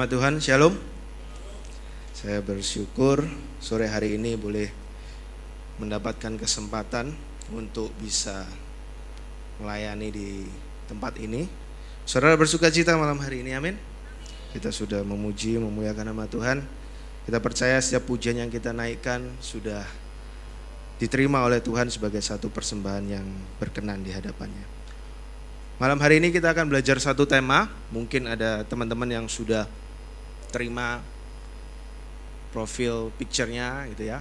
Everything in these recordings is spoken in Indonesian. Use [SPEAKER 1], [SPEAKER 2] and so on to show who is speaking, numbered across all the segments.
[SPEAKER 1] nama Tuhan, Shalom. Saya bersyukur sore hari ini boleh mendapatkan kesempatan untuk bisa melayani di tempat ini. Saudara bersuka cita malam hari ini, amin. Kita sudah memuji, memuliakan nama Tuhan. Kita percaya setiap pujian yang kita naikkan sudah diterima oleh Tuhan sebagai satu persembahan yang berkenan di hadapannya. Malam hari ini kita akan belajar satu tema. Mungkin ada teman-teman yang sudah terima profil picture-nya gitu ya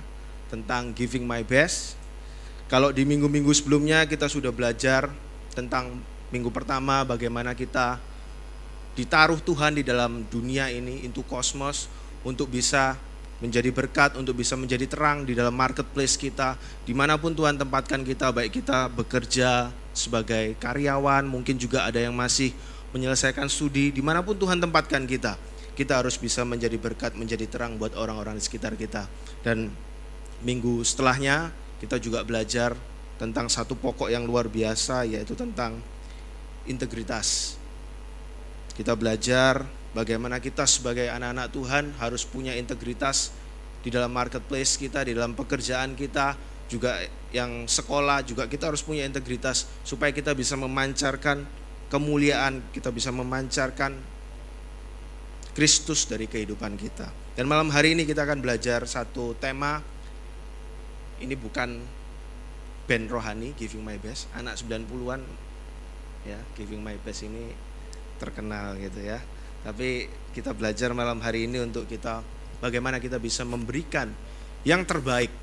[SPEAKER 1] tentang giving my best. Kalau di minggu-minggu sebelumnya kita sudah belajar tentang minggu pertama bagaimana kita ditaruh Tuhan di dalam dunia ini, into kosmos untuk bisa menjadi berkat, untuk bisa menjadi terang di dalam marketplace kita, di mana pun Tuhan tempatkan kita, baik kita bekerja, sebagai karyawan, mungkin juga ada yang masih menyelesaikan studi, di mana pun Tuhan tempatkan kita. Kita harus bisa menjadi berkat, menjadi terang buat orang-orang di sekitar kita. Dan minggu setelahnya kita juga belajar tentang satu pokok yang luar biasa yaitu tentang integritas. Kita belajar bagaimana kita sebagai anak-anak Tuhan harus punya integritas di dalam marketplace kita, di dalam pekerjaan kita, juga yang sekolah juga kita harus punya integritas supaya kita bisa memancarkan kemuliaan, kita bisa memancarkan Kristus dari kehidupan kita. Dan malam hari ini kita akan belajar satu tema ini bukan band rohani Giving My Best, anak 90-an ya, Giving My Best ini terkenal gitu ya. Tapi kita belajar malam hari ini untuk kita bagaimana kita bisa memberikan yang terbaik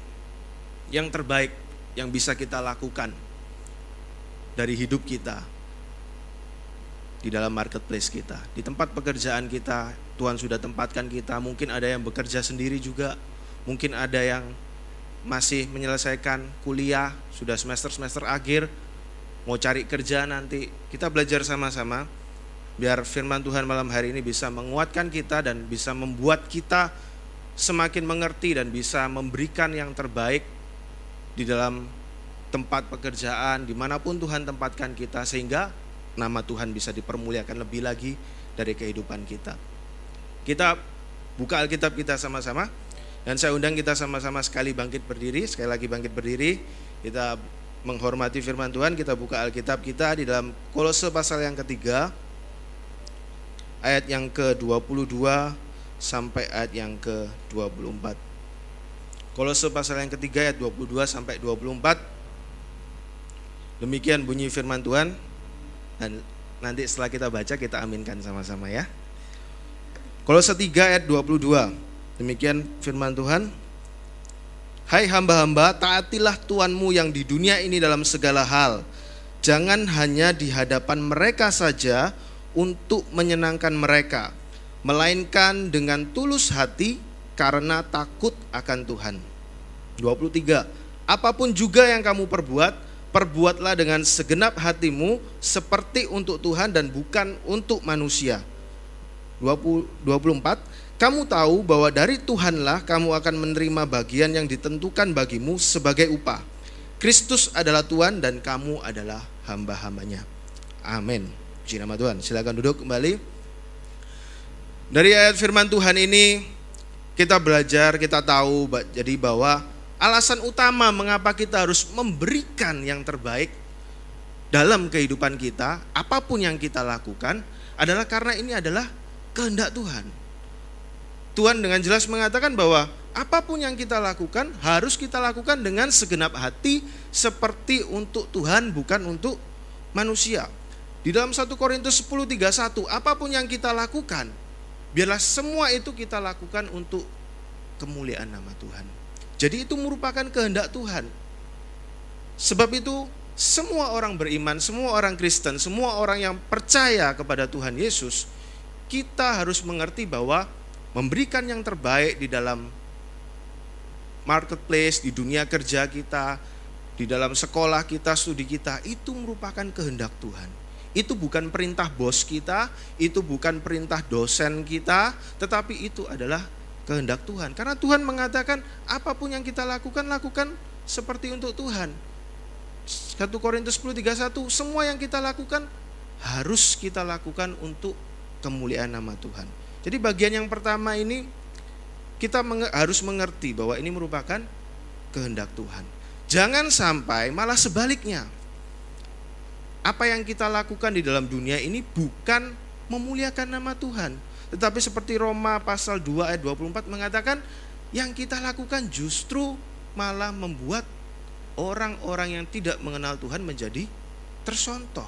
[SPEAKER 1] yang terbaik yang bisa kita lakukan dari hidup kita di dalam marketplace kita. Di tempat pekerjaan kita, Tuhan sudah tempatkan kita. Mungkin ada yang bekerja sendiri juga, mungkin ada yang masih menyelesaikan kuliah, sudah semester-semester akhir, mau cari kerja nanti. Kita belajar sama-sama biar firman Tuhan malam hari ini bisa menguatkan kita dan bisa membuat kita semakin mengerti dan bisa memberikan yang terbaik di dalam tempat pekerjaan, di mana pun Tuhan tempatkan kita, sehingga nama Tuhan bisa dipermuliakan lebih lagi dari kehidupan kita. Kita buka Alkitab kita sama-sama, dan saya undang kita sama-sama sekali bangkit berdiri, sekali lagi bangkit berdiri, kita menghormati firman Tuhan, kita buka Alkitab kita di dalam Kolose pasal yang ketiga, ayat yang ke-22 sampai ayat yang ke-24. Kolose pasal yang ketiga ayat 22 sampai 24. Demikian bunyi firman Tuhan dan nanti setelah kita baca kita aminkan sama-sama ya. Kolose 3 ayat 22. Demikian firman Tuhan. Hai hamba-hamba, taatilah Tuhanmu yang di dunia ini dalam segala hal. Jangan hanya di hadapan mereka saja untuk menyenangkan mereka, melainkan dengan tulus hati karena takut akan Tuhan. 23. Apa pun juga yang kamu perbuat, perbuatlah dengan segenap hatimu seperti untuk Tuhan dan bukan untuk manusia. 20, 24. Kamu tahu bahwa dari Tuhanlah kamu akan menerima bagian yang ditentukan bagimu sebagai upah. Kristus adalah Tuhan dan kamu adalah hamba-hambanya. Amin. Puji nama Tuhan. Silakan duduk kembali. Dari ayat firman Tuhan ini kita belajar, kita tahu jadi bahwa alasan utama mengapa kita harus memberikan yang terbaik dalam kehidupan kita, apa pun yang kita lakukan adalah karena ini adalah kehendak Tuhan. Tuhan dengan jelas mengatakan bahwa apa pun yang kita lakukan harus kita lakukan dengan segenap hati seperti untuk Tuhan bukan untuk manusia. Di dalam 1 Korintus 10:31, apa pun yang kita lakukan Biarlah semua itu kita lakukan untuk kemuliaan nama Tuhan. Jadi itu merupakan kehendak Tuhan. Sebab itu semua orang beriman, semua orang Kristen, semua orang yang percaya kepada Tuhan Yesus, kita harus mengerti bahwa memberikan yang terbaik di dalam marketplace, di dunia kerja kita, di dalam sekolah kita, studi kita, itu merupakan kehendak Tuhan. Itu bukan perintah bos kita, itu bukan perintah dosen kita, tetapi itu adalah kehendak Tuhan. Karena Tuhan mengatakan apa pun yang kita lakukan, lakukan seperti untuk Tuhan. 1 Korintus 10:31 semua yang kita lakukan harus kita lakukan untuk kemuliaan nama Tuhan. Jadi bagian yang pertama ini kita menge harus mengerti bahwa ini merupakan kehendak Tuhan. Jangan sampai malah sebaliknya. Apa yang kita lakukan di dalam dunia ini bukan memuliakan nama Tuhan, tetapi seperti Roma pasal 2 ayat 24 mengatakan yang kita lakukan justru malah membuat orang-orang yang tidak mengenal Tuhan menjadi tersontoh.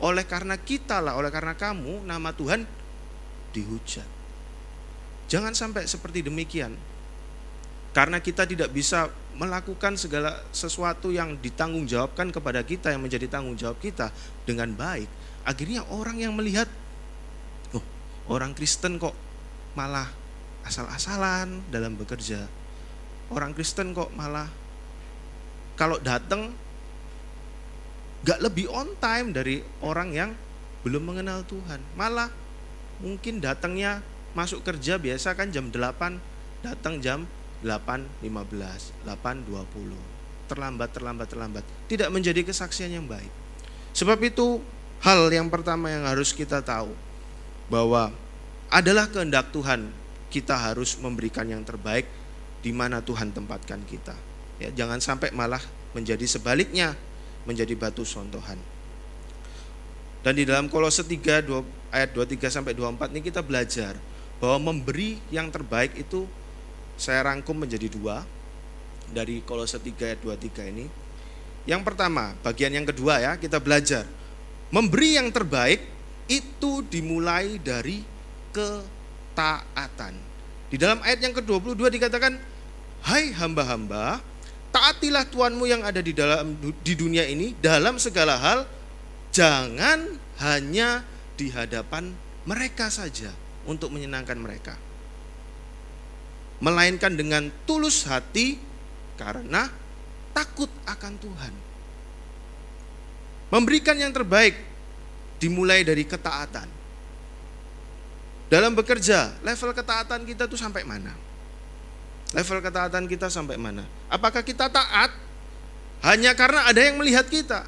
[SPEAKER 1] Oleh karena kita lah, oleh karena kamu, nama Tuhan dihujat. Jangan sampai seperti demikian. Karena kita tidak bisa melakukan segala sesuatu yang ditanggung jawabkan kepada kita yang menjadi tanggung jawab kita dengan baik, akhirnya orang yang melihat oh, orang Kristen kok malah asal-asalan dalam bekerja. Orang Kristen kok malah kalau datang gak lebih on time dari orang yang belum mengenal Tuhan. Malah mungkin datangnya masuk kerja biasa kan jam 8, datang jam 8.15, 8.20. Terlambat, terlambat, terlambat. Tidak menjadi kesaksian yang baik. Sebab itu hal yang pertama yang harus kita tahu bahwa adalah kehendak Tuhan kita harus memberikan yang terbaik di mana Tuhan tempatkan kita. Ya, jangan sampai malah menjadi sebaliknya, menjadi batu sontohan. Dan di dalam Kolose 3 ayat 23 sampai 24 ini kita belajar bahwa memberi yang terbaik itu saya rangkum menjadi dua dari Kolose 3 ayat 23 ini. Yang pertama, bagian yang kedua ya, kita belajar. Memberi yang terbaik itu dimulai dari ketaatan. Di dalam ayat yang ke-22 dikatakan, "Hai hamba-hamba, taatilah Tuhanmu yang ada di dalam di dunia ini dalam segala hal, jangan hanya di hadapan mereka saja untuk menyenangkan mereka." melainkan dengan tulus hati karena takut akan Tuhan. Memberikan yang terbaik dimulai dari ketaatan. Dalam bekerja, level ketaatan kita tuh sampai mana? Level ketaatan kita sampai mana? Apakah kita taat hanya karena ada yang melihat kita?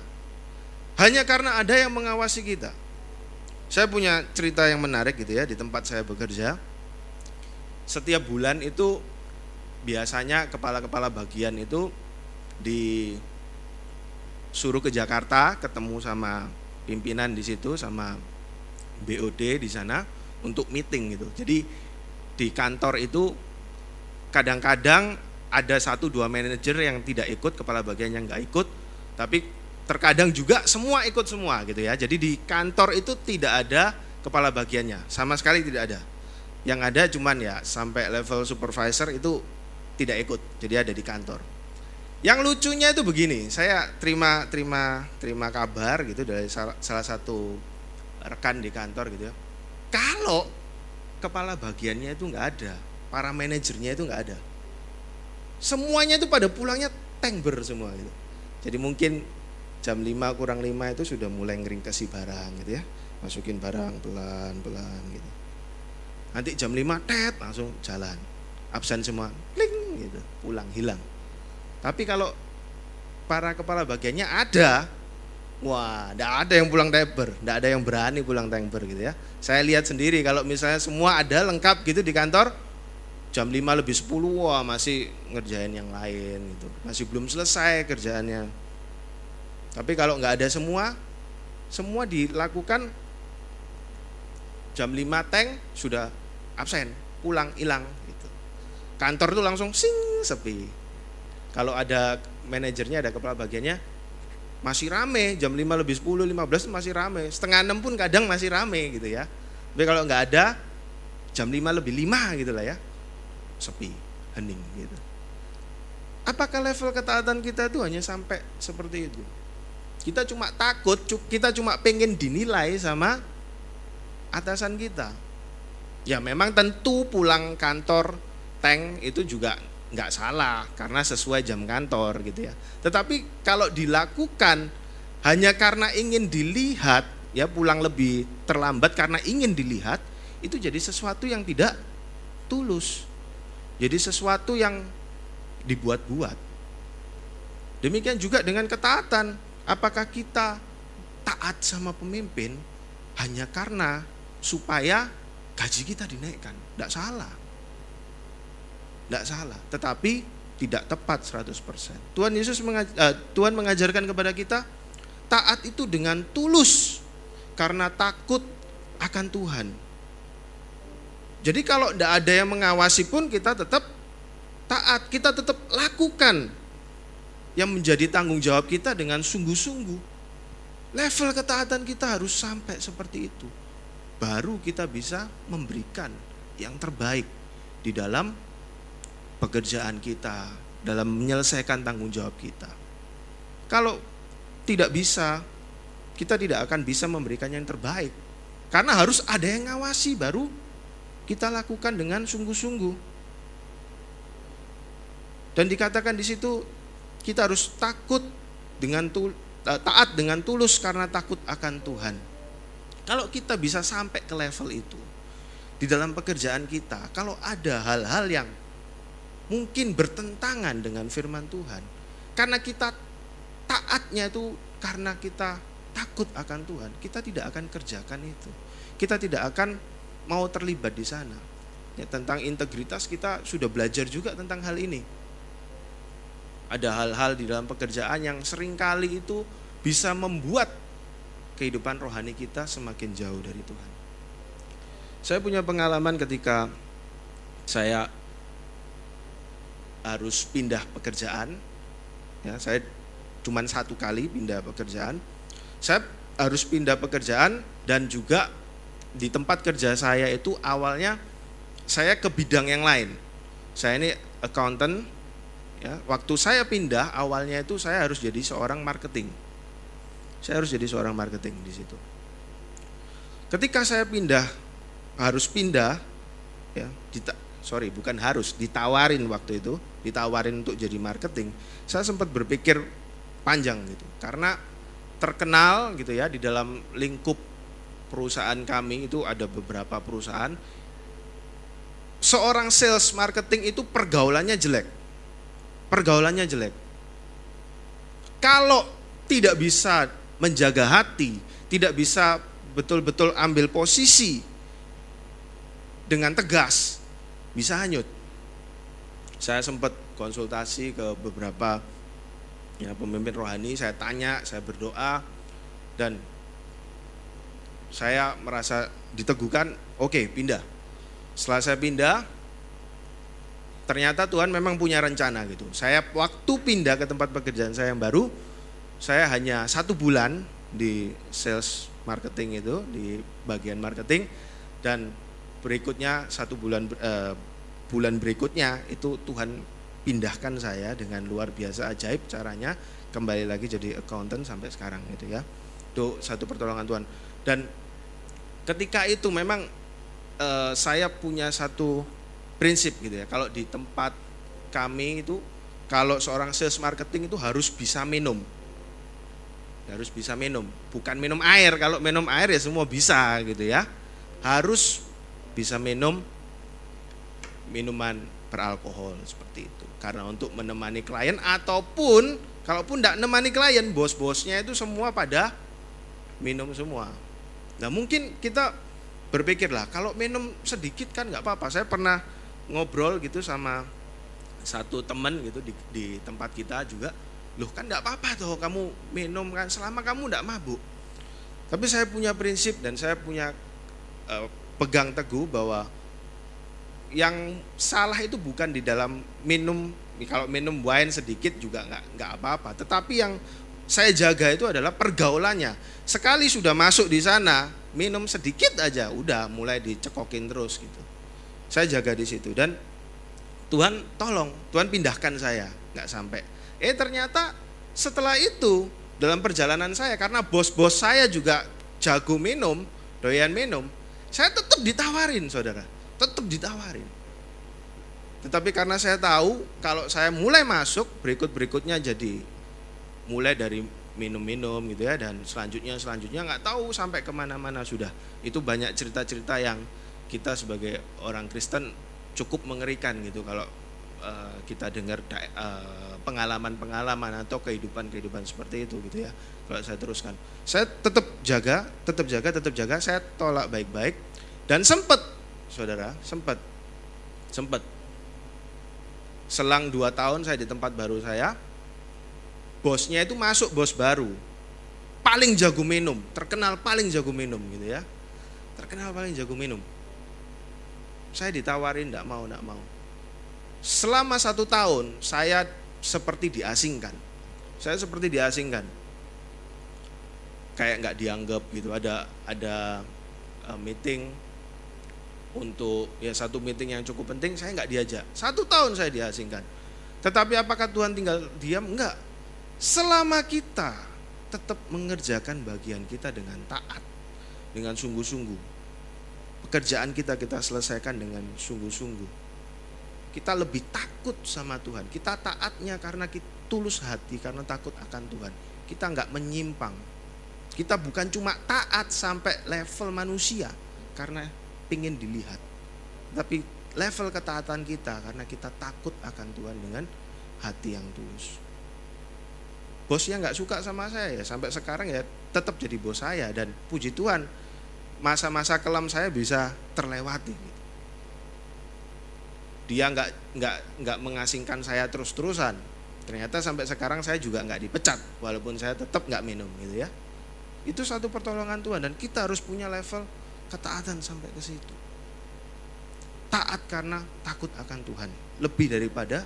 [SPEAKER 1] Hanya karena ada yang mengawasi kita? Saya punya cerita yang menarik gitu ya di tempat saya bekerja setiap bulan itu biasanya kepala-kepala bagian itu disuruh ke Jakarta ketemu sama pimpinan di situ sama BOD di sana untuk meeting gitu. Jadi di kantor itu kadang-kadang ada satu dua manajer yang tidak ikut, kepala bagian yang nggak ikut, tapi terkadang juga semua ikut semua gitu ya. Jadi di kantor itu tidak ada kepala bagiannya, sama sekali tidak ada. Yang ada cuman ya sampai level supervisor itu tidak ikut jadi ada di kantor. Yang lucunya itu begini saya terima terima terima kabar gitu dari salah, satu rekan di kantor gitu ya. Kalau kepala bagiannya itu nggak ada para manajernya itu nggak ada semuanya itu pada pulangnya tengber semua gitu jadi mungkin jam 5 kurang 5 itu sudah mulai ngeringkesi barang gitu ya masukin barang pelan-pelan gitu Nanti jam 5 tet langsung jalan. Absen semua, kling gitu, pulang hilang. Tapi kalau para kepala bagiannya ada, wah, tidak ada yang pulang temper, tidak ada yang berani pulang temper gitu ya. Saya lihat sendiri kalau misalnya semua ada lengkap gitu di kantor, jam 5 lebih 10 wah masih ngerjain yang lain gitu. Masih belum selesai kerjaannya. Tapi kalau nggak ada semua, semua dilakukan jam 5 tank sudah absen, pulang, hilang gitu. Kantor itu langsung sing sepi. Kalau ada manajernya, ada kepala bagiannya, masih rame, jam 5 lebih 10, 15 masih rame. Setengah 6 pun kadang masih rame gitu ya. Tapi kalau nggak ada, jam 5 lebih 5 gitu lah ya. Sepi, hening gitu. Apakah level ketaatan kita itu hanya sampai seperti itu? Kita cuma takut, kita cuma pengen dinilai sama atasan kita. Ya memang tentu pulang kantor tank itu juga nggak salah karena sesuai jam kantor gitu ya. Tetapi kalau dilakukan hanya karena ingin dilihat ya pulang lebih terlambat karena ingin dilihat itu jadi sesuatu yang tidak tulus. Jadi sesuatu yang dibuat-buat. Demikian juga dengan ketaatan. Apakah kita taat sama pemimpin hanya karena supaya gaji kita dinaikkan. Tidak salah. Tidak salah. Tetapi tidak tepat 100%. Tuhan Yesus mengaj uh, Tuhan mengajarkan kepada kita taat itu dengan tulus karena takut akan Tuhan. Jadi kalau tidak ada yang mengawasi pun kita tetap taat, kita tetap lakukan yang menjadi tanggung jawab kita dengan sungguh-sungguh. Level ketaatan kita harus sampai seperti itu. Baru kita bisa memberikan yang terbaik di dalam pekerjaan kita, dalam menyelesaikan tanggung jawab kita. Kalau tidak bisa, kita tidak akan bisa memberikan yang terbaik. Karena harus ada yang ngawasi baru kita lakukan dengan sungguh-sungguh. Dan dikatakan di situ kita harus takut dengan eh, taat dengan tulus karena takut akan Tuhan. Kalau kita bisa sampai ke level itu di dalam pekerjaan kita, kalau ada hal-hal yang mungkin bertentangan dengan firman Tuhan, karena kita taatnya itu karena kita takut akan Tuhan, kita tidak akan kerjakan itu. Kita tidak akan mau terlibat di sana. Ya, tentang integritas kita sudah belajar juga tentang hal ini. Ada hal-hal di dalam pekerjaan yang sering kali itu bisa membuat kehidupan rohani kita semakin jauh dari Tuhan. Saya punya pengalaman ketika saya harus pindah pekerjaan. Ya, saya cuma satu kali pindah pekerjaan. Saya harus pindah pekerjaan dan juga di tempat kerja saya itu awalnya saya ke bidang yang lain. Saya ini accountant. Ya, waktu saya pindah awalnya itu saya harus jadi seorang marketing. Saya harus jadi seorang marketing di situ. Ketika saya pindah harus pindah ya, dita, sorry bukan harus ditawarin waktu itu ditawarin untuk jadi marketing. Saya sempat berpikir panjang gitu karena terkenal gitu ya di dalam lingkup perusahaan kami itu ada beberapa perusahaan seorang sales marketing itu pergaulannya jelek. Pergaulannya jelek. Kalau tidak bisa menjaga hati, tidak bisa betul-betul ambil posisi dengan tegas, bisa hanyut. Saya sempat konsultasi ke beberapa ya pemimpin rohani, saya tanya, saya berdoa dan saya merasa diteguhkan, oke okay, pindah. Setelah saya pindah, ternyata Tuhan memang punya rencana gitu. Saya waktu pindah ke tempat pekerjaan saya yang baru, saya hanya satu bulan di sales marketing itu di bagian marketing dan berikutnya satu bulan eh, bulan berikutnya itu Tuhan pindahkan saya dengan luar biasa ajaib caranya kembali lagi jadi accountant sampai sekarang gitu ya. Itu satu pertolongan Tuhan. Dan ketika itu memang uh, saya punya satu prinsip gitu ya. Kalau di tempat kami itu kalau seorang sales marketing itu harus bisa minum. Harus bisa minum, bukan minum air. Kalau minum air ya semua bisa gitu ya. Harus bisa minum minuman beralkohol seperti itu. Karena untuk menemani klien ataupun kalaupun tidak menemani klien, bos-bosnya itu semua pada minum semua. Nah mungkin kita berpikir lah kalau minum sedikit kan nggak apa-apa. Saya pernah ngobrol gitu sama satu teman gitu di, di tempat kita juga. Loh kan nggak apa-apa tuh kamu minum kan selama kamu nggak mabuk. Tapi saya punya prinsip dan saya punya uh, pegang teguh bahwa yang salah itu bukan di dalam minum kalau minum wine sedikit juga nggak nggak apa-apa tetapi yang saya jaga itu adalah pergaulannya. Sekali sudah masuk di sana, minum sedikit aja, udah mulai dicekokin terus gitu. Saya jaga di situ dan Tuhan tolong, Tuhan pindahkan saya, nggak sampai. Eh ternyata setelah itu dalam perjalanan saya karena bos-bos saya juga jago minum, doyan minum, saya tetap ditawarin saudara, tetap ditawarin. Tetapi karena saya tahu kalau saya mulai masuk berikut-berikutnya jadi mulai dari minum-minum gitu ya dan selanjutnya selanjutnya nggak tahu sampai ke mana-mana sudah itu banyak cerita-cerita yang kita sebagai orang Kristen cukup mengerikan gitu kalau uh, kita dengar uh, pengalaman-pengalaman atau kehidupan-kehidupan seperti itu gitu ya kalau saya teruskan saya tetap jaga tetap jaga tetap jaga saya tolak baik-baik dan sempat saudara, sempat. Sempat. Selang dua tahun saya di tempat baru saya, bosnya itu masuk bos baru. Paling jago minum, terkenal paling jago minum gitu ya. Terkenal paling jago minum. Saya ditawarin tidak mau, tidak mau. Selama satu tahun saya seperti diasingkan. Saya seperti diasingkan. Kayak nggak dianggap gitu. Ada ada uh, meeting untuk ya satu meeting yang cukup penting saya nggak diajak satu tahun saya diasingkan tetapi apakah Tuhan tinggal diam enggak selama kita tetap mengerjakan bagian kita dengan taat dengan sungguh-sungguh pekerjaan kita kita selesaikan dengan sungguh-sungguh kita lebih takut sama Tuhan kita taatnya karena kita tulus hati karena takut akan Tuhan kita nggak menyimpang kita bukan cuma taat sampai level manusia karena ingin dilihat. Tapi level ketaatan kita karena kita takut akan Tuhan dengan hati yang tulus. Bosnya nggak suka sama saya ya sampai sekarang ya tetap jadi bos saya dan puji Tuhan masa-masa kelam saya bisa terlewati. Dia nggak nggak nggak mengasingkan saya terus-terusan. Ternyata sampai sekarang saya juga nggak dipecat walaupun saya tetap nggak minum gitu ya. Itu satu pertolongan Tuhan dan kita harus punya level ketaatan sampai ke situ. Taat karena takut akan Tuhan, lebih daripada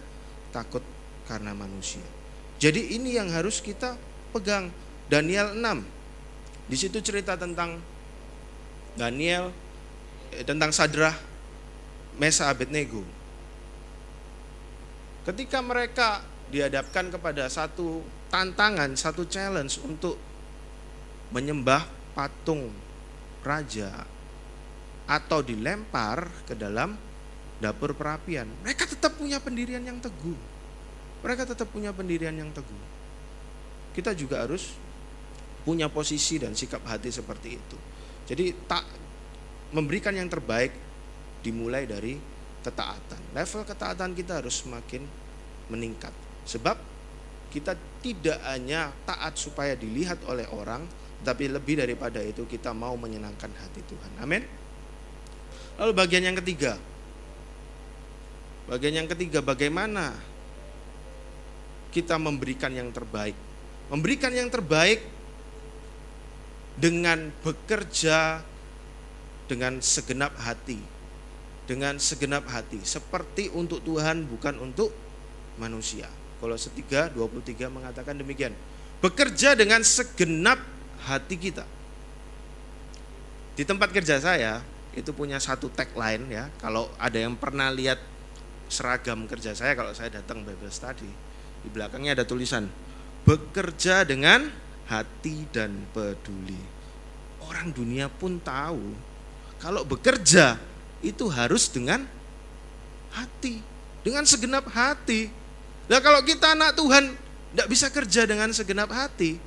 [SPEAKER 1] takut karena manusia. Jadi ini yang harus kita pegang. Daniel 6. Di situ cerita tentang Daniel eh, tentang Sadrah, Mesa Abednego. Ketika mereka dihadapkan kepada satu tantangan, satu challenge untuk menyembah patung raja atau dilempar ke dalam dapur perapian. Mereka tetap punya pendirian yang teguh. Mereka tetap punya pendirian yang teguh. Kita juga harus punya posisi dan sikap hati seperti itu. Jadi tak memberikan yang terbaik dimulai dari ketaatan. Level ketaatan kita harus semakin meningkat. Sebab kita tidak hanya taat supaya dilihat oleh orang, tapi lebih daripada itu kita mau menyenangkan hati Tuhan. Amin. Lalu bagian yang ketiga. Bagian yang ketiga bagaimana kita memberikan yang terbaik. Memberikan yang terbaik dengan bekerja dengan segenap hati. Dengan segenap hati, seperti untuk Tuhan bukan untuk manusia. Kalau setiga 23 mengatakan demikian. Bekerja dengan segenap hati kita. Di tempat kerja saya, itu punya satu tagline ya. Kalau ada yang pernah lihat seragam kerja saya kalau saya datang Bible study, di belakangnya ada tulisan bekerja dengan hati dan peduli. Orang dunia pun tahu kalau bekerja itu harus dengan hati, dengan segenap hati. Nah kalau kita anak Tuhan tidak bisa kerja dengan segenap hati,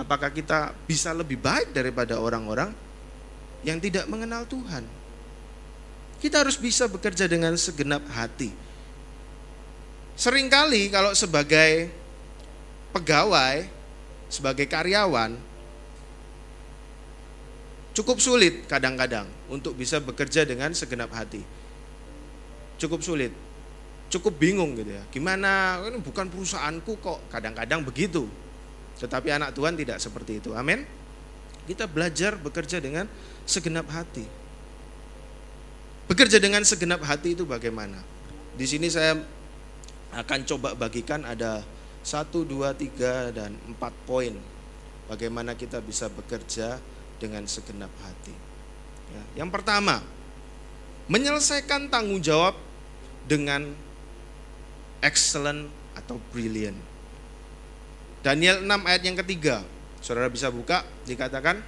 [SPEAKER 1] apakah kita bisa lebih baik daripada orang-orang yang tidak mengenal Tuhan? Kita harus bisa bekerja dengan segenap hati. Seringkali kalau sebagai pegawai, sebagai karyawan, cukup sulit kadang-kadang untuk bisa bekerja dengan segenap hati. Cukup sulit, cukup bingung gitu ya. Gimana? Ini bukan perusahaanku kok. Kadang-kadang begitu. Tetapi anak Tuhan tidak seperti itu. Amin. Kita belajar bekerja dengan segenap hati. Bekerja dengan segenap hati itu bagaimana? Di sini saya akan coba bagikan ada satu, dua, tiga, dan empat poin. Bagaimana kita bisa bekerja dengan segenap hati. Ya, yang pertama, menyelesaikan tanggung jawab dengan excellent atau brilliant. Daniel 6 ayat yang ketiga. Saudara bisa buka, dikatakan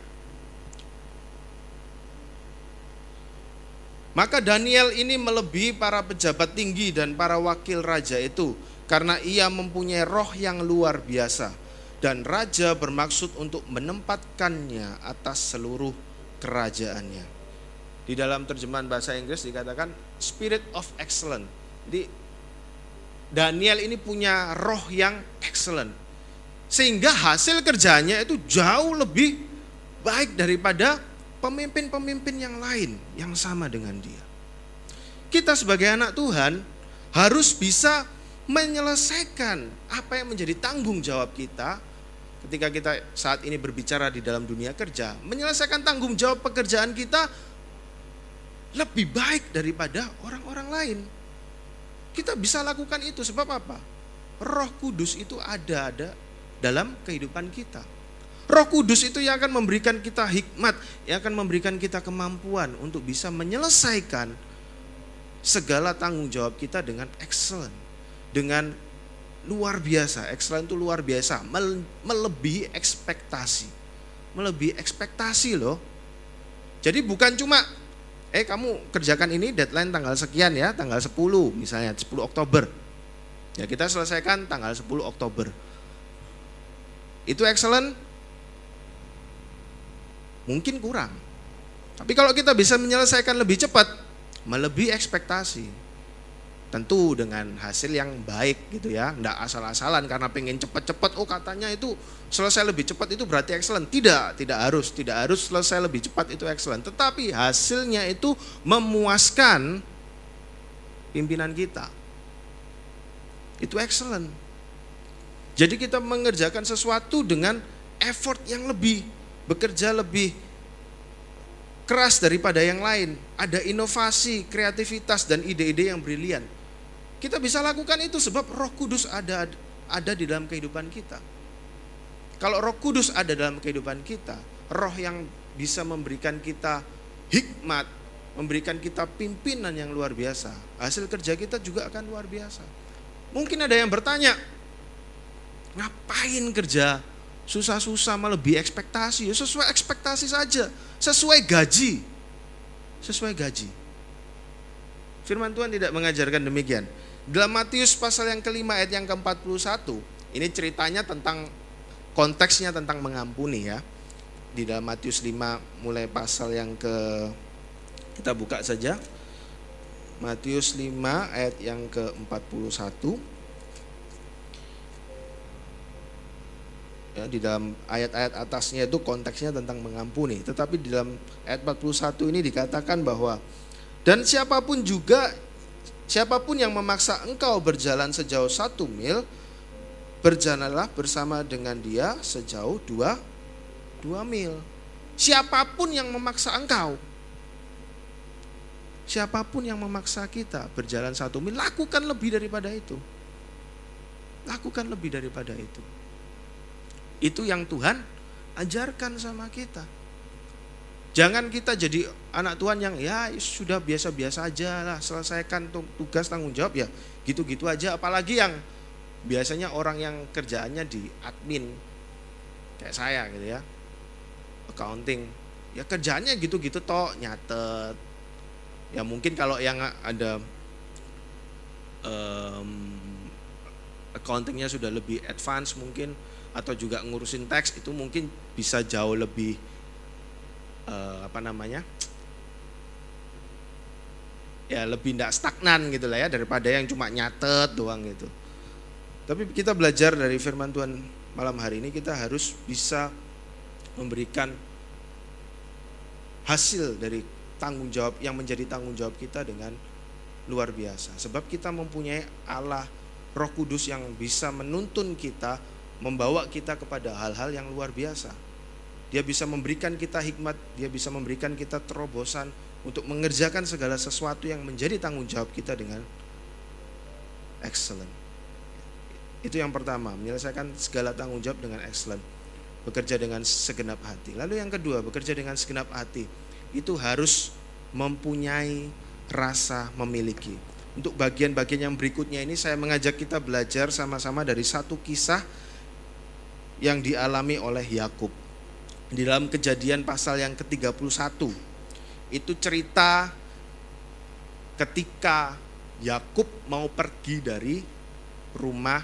[SPEAKER 1] Maka Daniel ini melebihi para pejabat tinggi dan para wakil raja itu karena ia mempunyai roh yang luar biasa dan raja bermaksud untuk menempatkannya atas seluruh kerajaannya. Di dalam terjemahan bahasa Inggris dikatakan spirit of excellence. Jadi Daniel ini punya roh yang excellent sehingga hasil kerjanya itu jauh lebih baik daripada pemimpin-pemimpin yang lain yang sama dengan dia. Kita sebagai anak Tuhan harus bisa menyelesaikan apa yang menjadi tanggung jawab kita ketika kita saat ini berbicara di dalam dunia kerja, menyelesaikan tanggung jawab pekerjaan kita lebih baik daripada orang-orang lain. Kita bisa lakukan itu sebab apa? Roh Kudus itu ada ada dalam kehidupan kita. Roh Kudus itu yang akan memberikan kita hikmat, yang akan memberikan kita kemampuan untuk bisa menyelesaikan segala tanggung jawab kita dengan excellent, dengan luar biasa. Excellent itu luar biasa, melebihi ekspektasi. Melebihi ekspektasi loh. Jadi bukan cuma eh kamu kerjakan ini deadline tanggal sekian ya, tanggal 10 misalnya 10 Oktober. Ya kita selesaikan tanggal 10 Oktober. Itu excellent? Mungkin kurang. Tapi kalau kita bisa menyelesaikan lebih cepat, melebihi ekspektasi, tentu dengan hasil yang baik gitu ya ndak asal-asalan karena pengen cepat-cepat oh katanya itu selesai lebih cepat itu berarti excellent. Tidak tidak harus tidak harus selesai lebih cepat itu excellent. Tetapi hasilnya itu memuaskan pimpinan kita. Itu excellent. Jadi kita mengerjakan sesuatu dengan effort yang lebih bekerja lebih keras daripada yang lain ada inovasi kreativitas dan ide-ide yang brilian kita bisa lakukan itu sebab Roh Kudus ada ada di dalam kehidupan kita. Kalau Roh Kudus ada dalam kehidupan kita, roh yang bisa memberikan kita hikmat, memberikan kita pimpinan yang luar biasa. Hasil kerja kita juga akan luar biasa. Mungkin ada yang bertanya, ngapain kerja susah-susah melebihi ekspektasi? Ya sesuai ekspektasi saja, sesuai gaji. Sesuai gaji. Firman Tuhan tidak mengajarkan demikian. Dalam Matius pasal yang kelima ayat yang ke-41, ini ceritanya tentang konteksnya tentang mengampuni ya. Di dalam Matius 5 mulai pasal yang ke kita buka saja. Matius 5 ayat yang ke-41. Ya, di dalam ayat-ayat atasnya itu konteksnya tentang mengampuni. Tetapi di dalam ayat 41 ini dikatakan bahwa dan siapa pun juga Siapa pun yang memaksa engkau berjalan sejauh satu mil, berjalanlah bersama dengan dia sejauh dua, dua mil. Siapa pun yang memaksa engkau, siapa pun yang memaksa kita berjalan satu mil, lakukan lebih daripada itu. Lakukan lebih daripada itu. Itu yang Tuhan ajarkan sama kita. Jangan kita jadi anak Tuhan yang ya sudah biasa-biasa aja lah selesaikan tugas tanggung jawab. Ya gitu-gitu aja. Apalagi yang biasanya orang yang kerjaannya di admin kayak saya gitu ya. Accounting. Ya kerjaannya gitu-gitu toh nyatet. Ya mungkin kalau yang ada um, accountingnya sudah lebih advance mungkin atau juga ngurusin teks itu mungkin bisa jauh lebih uh, apa namanya ya lebih tidak stagnan gitu lah ya daripada yang cuma nyatet doang gitu. Tapi kita belajar dari firman Tuhan malam hari ini kita harus bisa memberikan hasil dari tanggung jawab yang menjadi tanggung jawab kita dengan luar biasa. Sebab kita mempunyai Allah Roh Kudus yang bisa menuntun kita, membawa kita kepada hal-hal yang luar biasa. Dia bisa memberikan kita hikmat, dia bisa memberikan kita terobosan untuk mengerjakan segala sesuatu yang menjadi tanggung jawab kita dengan excellent. Itu yang pertama, menyelesaikan segala tanggung jawab dengan excellent. Bekerja dengan segenap hati. Lalu yang kedua, bekerja dengan segenap hati. Itu harus mempunyai rasa memiliki. Untuk bagian-bagian yang berikutnya ini saya mengajak kita belajar sama-sama dari satu kisah yang dialami oleh Yakub di dalam kejadian pasal yang ke-31 itu cerita ketika Yakub mau pergi dari rumah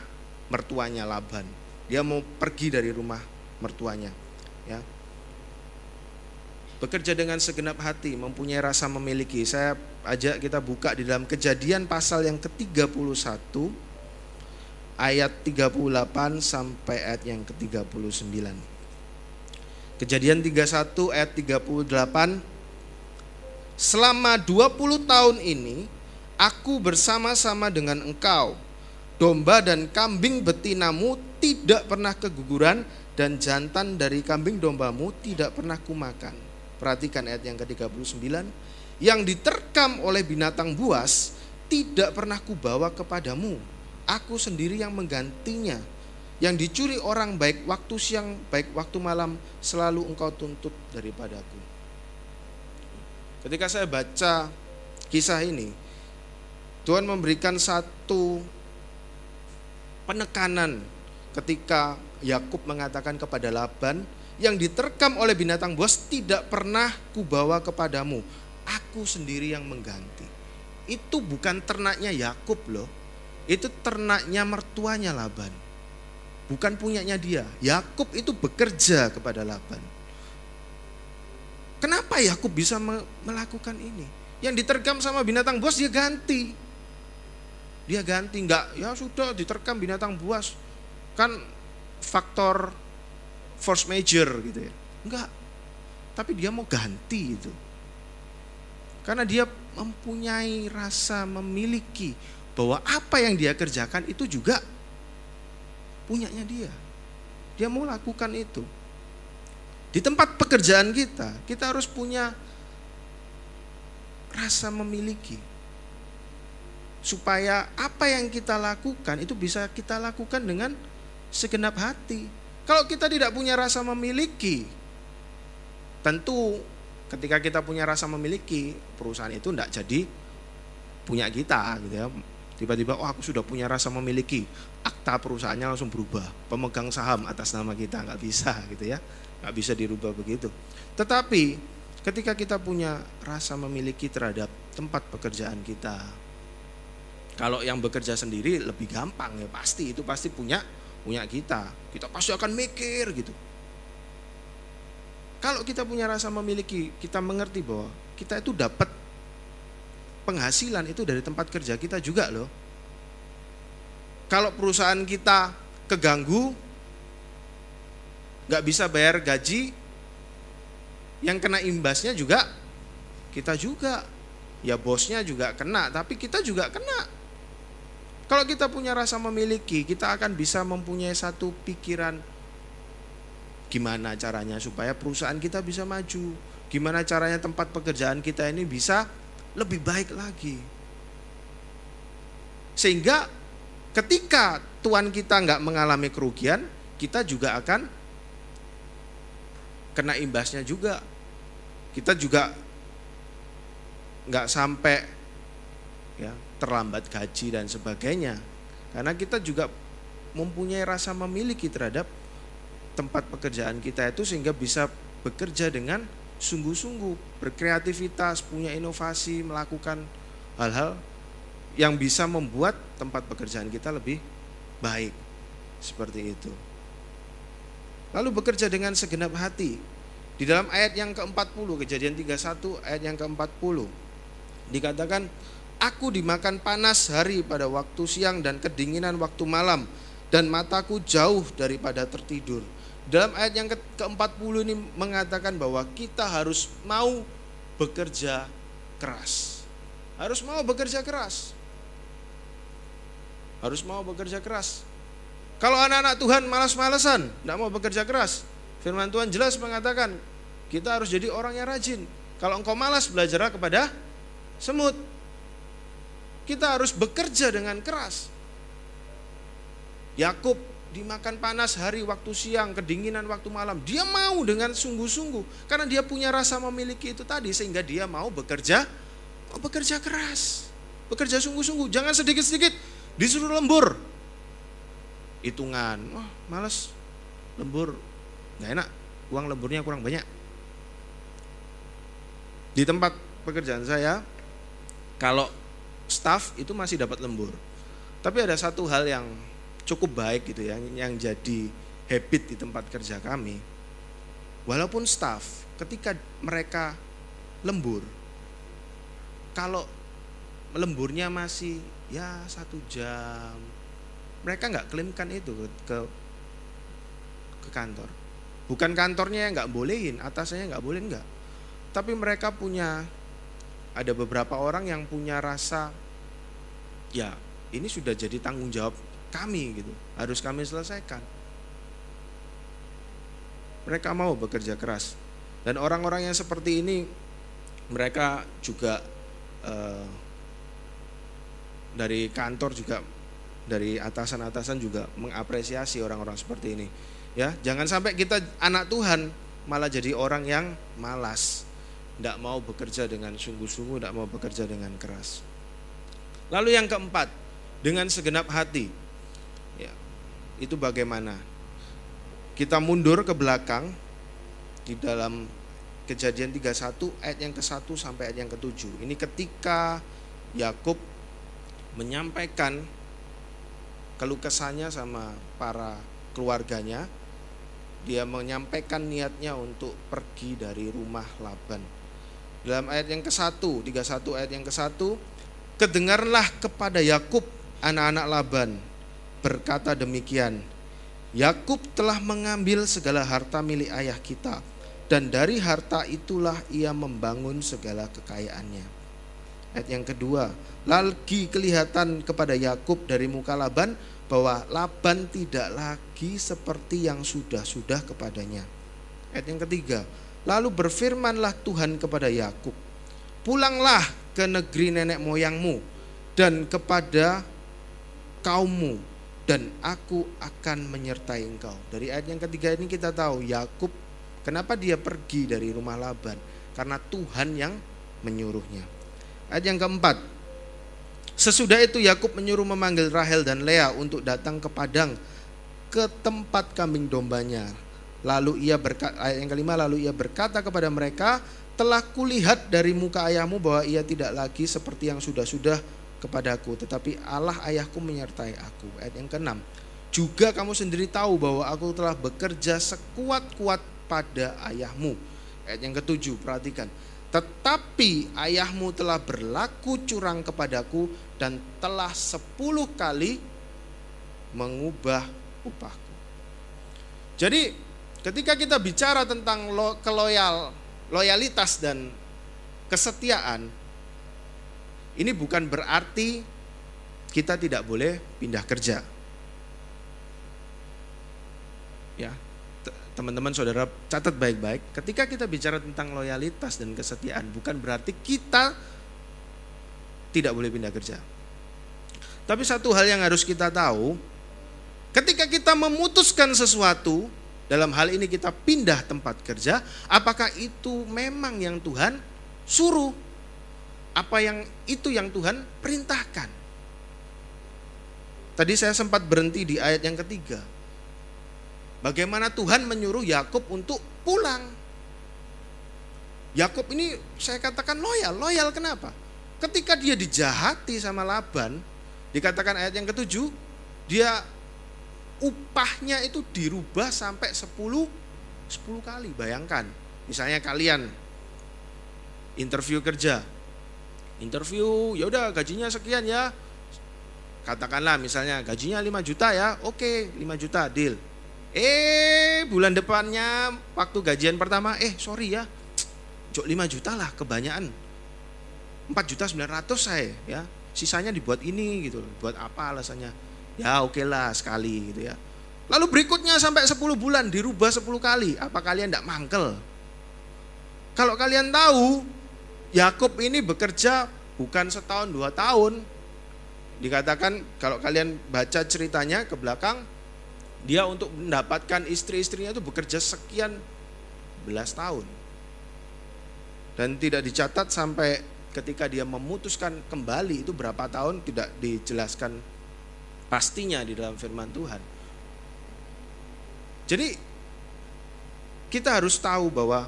[SPEAKER 1] mertuanya Laban. Dia mau pergi dari rumah mertuanya, ya. Bekerja dengan segenap hati, mempunyai rasa memiliki. Saya ajak kita buka di dalam Kejadian pasal yang ke-31 ayat 38 sampai ayat yang ke-39. Kejadian 31 ayat 38 Selama 20 tahun ini aku bersama-sama dengan engkau Domba dan kambing betinamu tidak pernah keguguran dan jantan dari kambing dombamu tidak pernah kumakan. Perhatikan ayat yang ke-39. Yang diterkam oleh binatang buas tidak pernah kubawa kepadamu. Aku sendiri yang menggantinya. Yang dicuri orang baik waktu siang baik waktu malam selalu engkau tuntut daripadaku. Ketika saya baca kisah ini, Tuhan memberikan satu penekanan ketika Yakub mengatakan kepada Laban yang diterkam oleh binatang buas tidak pernah kubawa kepadamu aku sendiri yang mengganti itu bukan ternaknya Yakub loh itu ternaknya mertuanya Laban. Bukan punyanya dia. Yakub itu bekerja kepada Laban. Kenapa Yakub bisa melakukan ini? Yang diterkam sama binatang buas dia ganti. Dia ganti nggak ya sudah diterkam binatang buas. Kan faktor force major gitu ya. Enggak tapi dia mau ganti itu. Karena dia mempunyai rasa memiliki bahwa apa yang dia kerjakan itu juga punyanya dia dia mau lakukan itu di tempat pekerjaan kita kita harus punya rasa memiliki supaya apa yang kita lakukan itu bisa kita lakukan dengan segenap hati. Kalau kita tidak punya rasa memiliki, tentu ketika kita punya rasa memiliki, perusahaan itu tidak jadi punya kita gitu ya. Tiba-tiba oh aku sudah punya rasa memiliki, akta perusahaannya langsung berubah. Pemegang saham atas nama kita nggak bisa gitu ya. nggak bisa dirubah begitu. Tetapi ketika kita punya rasa memiliki terhadap tempat pekerjaan kita, kalau yang bekerja sendiri lebih gampang ya pasti itu pasti punya punya kita. Kita pasti akan mikir gitu. Kalau kita punya rasa memiliki, kita mengerti bahwa kita itu dapat penghasilan itu dari tempat kerja kita juga loh. Kalau perusahaan kita keganggu, nggak bisa bayar gaji, yang kena imbasnya juga kita juga. Ya bosnya juga kena, tapi kita juga kena. Kalau kita punya rasa memiliki, kita akan bisa mempunyai satu pikiran gimana caranya supaya perusahaan kita bisa maju. Gimana caranya tempat pekerjaan kita ini bisa lebih baik lagi. Sehingga ketika tuan kita nggak mengalami kerugian, kita juga akan kena imbasnya juga. Kita juga nggak sampai ya terlambat gaji dan sebagainya. Karena kita juga mempunyai rasa memiliki terhadap tempat pekerjaan kita itu sehingga bisa bekerja dengan sungguh-sungguh, berkreativitas, punya inovasi, melakukan hal-hal yang bisa membuat tempat pekerjaan kita lebih baik. Seperti itu. Lalu bekerja dengan segenap hati. Di dalam ayat yang ke-40, kejadian 31 ayat yang ke-40. Dikatakan Aku dimakan panas hari pada waktu siang dan kedinginan waktu malam dan mataku jauh daripada tertidur. Dalam ayat yang ke-40 ini mengatakan bahwa kita harus mau bekerja keras. Harus mau bekerja keras. Harus mau bekerja keras. Kalau anak-anak Tuhan malas-malesan, tidak mau bekerja keras. Firman Tuhan jelas mengatakan, kita harus jadi orang yang rajin. Kalau engkau malas, belajarlah kepada semut. Kita harus bekerja dengan keras. Yakub dimakan panas hari waktu siang, kedinginan waktu malam. Dia mau dengan sungguh-sungguh karena dia punya rasa memiliki itu tadi sehingga dia mau bekerja mau bekerja keras. Bekerja sungguh-sungguh, jangan sedikit-sedikit disuruh lembur. Hitungan, wah males lembur, nggak enak, uang lemburnya kurang banyak. Di tempat pekerjaan saya, kalau staff itu masih dapat lembur. Tapi ada satu hal yang cukup baik gitu ya, yang jadi habit di tempat kerja kami. Walaupun staff ketika mereka lembur, kalau lemburnya masih ya satu jam, mereka nggak klaimkan itu ke ke kantor. Bukan kantornya yang nggak bolehin, atasnya nggak boleh nggak. Tapi mereka punya ada beberapa orang yang punya rasa ya ini sudah jadi tanggung jawab kami gitu, harus kami selesaikan. Mereka mau bekerja keras dan orang-orang yang seperti ini mereka juga eh, dari kantor juga dari atasan-atasan juga mengapresiasi orang-orang seperti ini. Ya, jangan sampai kita anak Tuhan malah jadi orang yang malas, tidak mau bekerja dengan sungguh-sungguh, tidak mau bekerja dengan keras. Lalu yang keempat, dengan segenap hati. Itu bagaimana? Kita mundur ke belakang di dalam Kejadian 31 ayat yang ke-1 sampai ayat yang ke-7. Ini ketika Yakub menyampaikan keluh kesahnya sama para keluarganya dia menyampaikan niatnya untuk pergi dari rumah Laban. Dalam ayat yang ke-1, 31 ayat yang ke-1, kedengarlah kepada Yakub anak-anak Laban berkata demikian, Yakub telah mengambil segala harta milik ayah kita dan dari harta itulah ia membangun segala kekayaannya. Ayat yang kedua, lagi kelihatan kepada Yakub dari muka Laban bahwa Laban tidak lagi seperti yang sudah-sudah kepadanya. Ayat yang ketiga, lalu berfirmanlah Tuhan kepada Yakub, "Pulanglah ke negeri nenek moyangmu dan kepada kaummu dan aku akan menyertai engkau." Dari ayat yang ketiga ini kita tahu Yakub kenapa dia pergi dari rumah Laban? Karena Tuhan yang menyuruhnya. Ayat yang keempat, Sesudah itu Yakub menyuruh memanggil Rahel dan Lea untuk datang ke padang ke tempat kambing dombanya. Lalu ia berkata, ayat yang kelima, lalu ia berkata kepada mereka, telah kulihat dari muka ayahmu bahwa ia tidak lagi seperti yang sudah-sudah kepadaku, tetapi Allah ayahku menyertai aku. Ayat yang keenam, juga kamu sendiri tahu bahwa aku telah bekerja sekuat-kuat pada ayahmu. Ayat yang ketujuh, perhatikan. Tetapi ayahmu telah berlaku curang kepadaku dan telah sepuluh kali mengubah upahku. Jadi ketika kita bicara tentang lo, keloyal, loyalitas dan kesetiaan, ini bukan berarti kita tidak boleh pindah kerja. Ya, teman-teman saudara catat baik-baik, ketika kita bicara tentang loyalitas dan kesetiaan bukan berarti kita tidak boleh pindah kerja. Tapi satu hal yang harus kita tahu, ketika kita memutuskan sesuatu, dalam hal ini kita pindah tempat kerja, apakah itu memang yang Tuhan suruh? Apa yang itu yang Tuhan perintahkan? Tadi saya sempat berhenti di ayat yang ketiga Bagaimana Tuhan menyuruh Yakub untuk pulang. Yakub ini saya katakan loyal. Loyal kenapa? Ketika dia dijahati sama Laban, dikatakan ayat yang ketujuh, dia upahnya itu dirubah sampai 10 10 kali. Bayangkan, misalnya kalian interview kerja. Interview, ya udah gajinya sekian ya. Katakanlah misalnya gajinya 5 juta ya. Oke, 5 juta deal Eh bulan depannya waktu gajian pertama, eh sorry ya, cok 5 juta lah kebanyakan. 4 juta 900 saya ya, sisanya dibuat ini gitu, buat apa alasannya? Ya oke okay lah sekali gitu ya. Lalu berikutnya sampai 10 bulan dirubah 10 kali, apa kalian tidak mangkel? Kalau kalian tahu, Yakub ini bekerja bukan setahun dua tahun. Dikatakan kalau kalian baca ceritanya ke belakang, dia untuk mendapatkan istri-istrinya itu bekerja sekian belas tahun. Dan tidak dicatat sampai ketika dia memutuskan kembali itu berapa tahun tidak dijelaskan pastinya di dalam firman Tuhan. Jadi kita harus tahu bahwa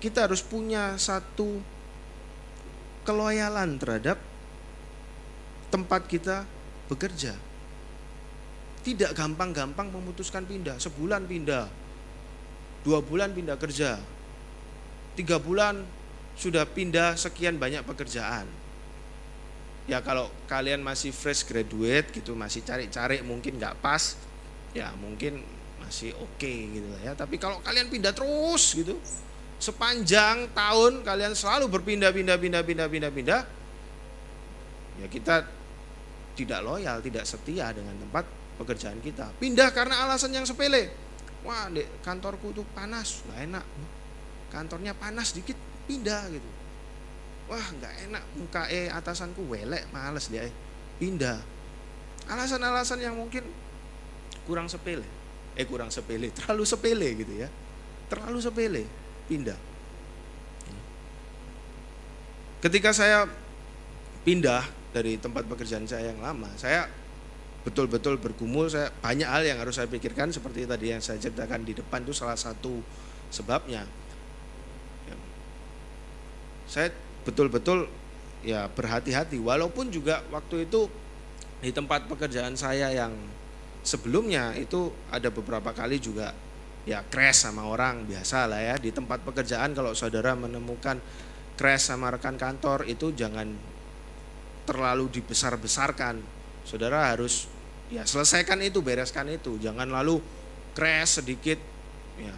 [SPEAKER 1] kita harus punya satu keloyalan terhadap tempat kita bekerja tidak gampang-gampang memutuskan pindah. Sebulan pindah, dua bulan pindah kerja, tiga bulan sudah pindah sekian banyak pekerjaan. Ya kalau kalian masih fresh graduate gitu, masih cari-cari mungkin nggak pas, ya mungkin masih oke okay, gitu ya. Tapi kalau kalian pindah terus gitu, sepanjang tahun kalian selalu berpindah pindah pindah pindah pindah pindah ya kita tidak loyal, tidak setia dengan tempat pekerjaan kita. Pindah karena alasan yang sepele. Wah, di kantorku tuh panas, nggak enak. Kantornya panas dikit, pindah gitu. Wah, nggak enak muka eh atasanku welek, males dia. Eh. Pindah. Alasan-alasan yang mungkin kurang sepele eh kurang sepele, terlalu sepele gitu ya. Terlalu sepele, pindah. Ketika saya pindah dari tempat pekerjaan saya yang lama, saya betul-betul bergumul, saya banyak hal yang harus saya pikirkan seperti tadi yang saya ceritakan di depan itu salah satu sebabnya. Ya. Saya betul-betul ya berhati-hati walaupun juga waktu itu di tempat pekerjaan saya yang sebelumnya itu ada beberapa kali juga ya crash sama orang biasa lah ya. Di tempat pekerjaan kalau saudara menemukan crash sama rekan kantor itu jangan terlalu dibesar-besarkan. Saudara harus ya selesaikan itu bereskan itu. Jangan lalu crash sedikit ya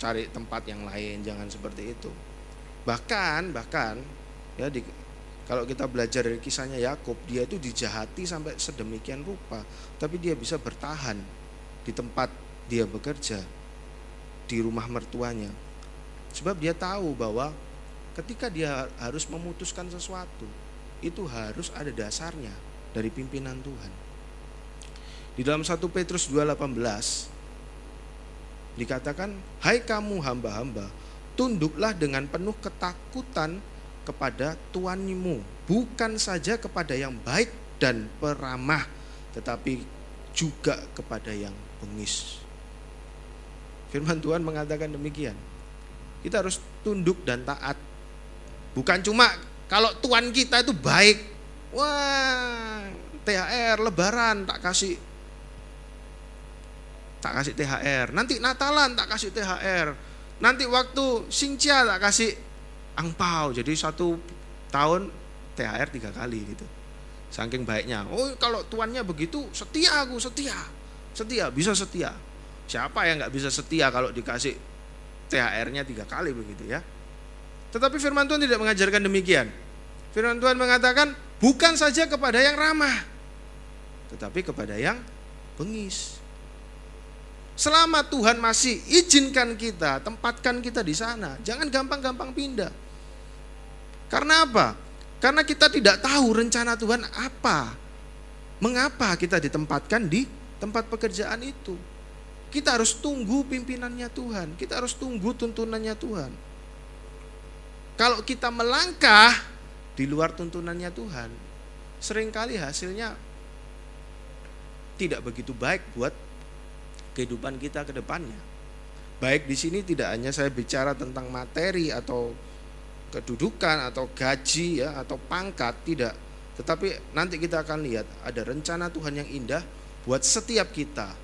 [SPEAKER 1] cari tempat yang lain jangan seperti itu. Bahkan bahkan ya di kalau kita belajar dari kisahnya Yakub, dia itu dijahati sampai sedemikian rupa, tapi dia bisa bertahan di tempat dia bekerja di rumah mertuanya. Sebab dia tahu bahwa ketika dia harus memutuskan sesuatu, itu harus ada dasarnya dari pimpinan Tuhan. Di dalam 1 Petrus 2:18 dikatakan, "Hai kamu hamba-hamba, tunduklah dengan penuh ketakutan kepada tuanmu, bukan saja kepada yang baik dan peramah, tetapi juga kepada yang bengis. Firman Tuhan mengatakan demikian. Kita harus tunduk dan taat. Bukan cuma kalau tuan kita itu baik. Wah, THR lebaran tak kasih tak kasih THR. Nanti Natalan tak kasih THR. Nanti waktu Singcia tak kasih angpau jadi satu tahun THR tiga kali gitu saking baiknya oh kalau tuannya begitu setia aku setia setia bisa setia siapa yang nggak bisa setia kalau dikasih THR-nya tiga kali begitu ya tetapi firman Tuhan tidak mengajarkan demikian firman Tuhan mengatakan bukan saja kepada yang ramah tetapi kepada yang bengis Selama Tuhan masih izinkan kita, tempatkan kita di sana, jangan gampang-gampang pindah. Karena apa? Karena kita tidak tahu rencana Tuhan apa. Mengapa kita ditempatkan di tempat pekerjaan itu? Kita harus tunggu pimpinannya Tuhan. Kita harus tunggu tuntunannya Tuhan. Kalau kita melangkah di luar tuntunannya Tuhan, sering kali hasilnya tidak begitu baik buat kehidupan kita ke depannya. Baik di sini tidak hanya saya bicara tentang materi atau kedudukan atau gaji ya atau pangkat tidak tetapi nanti kita akan lihat ada rencana Tuhan yang indah buat setiap kita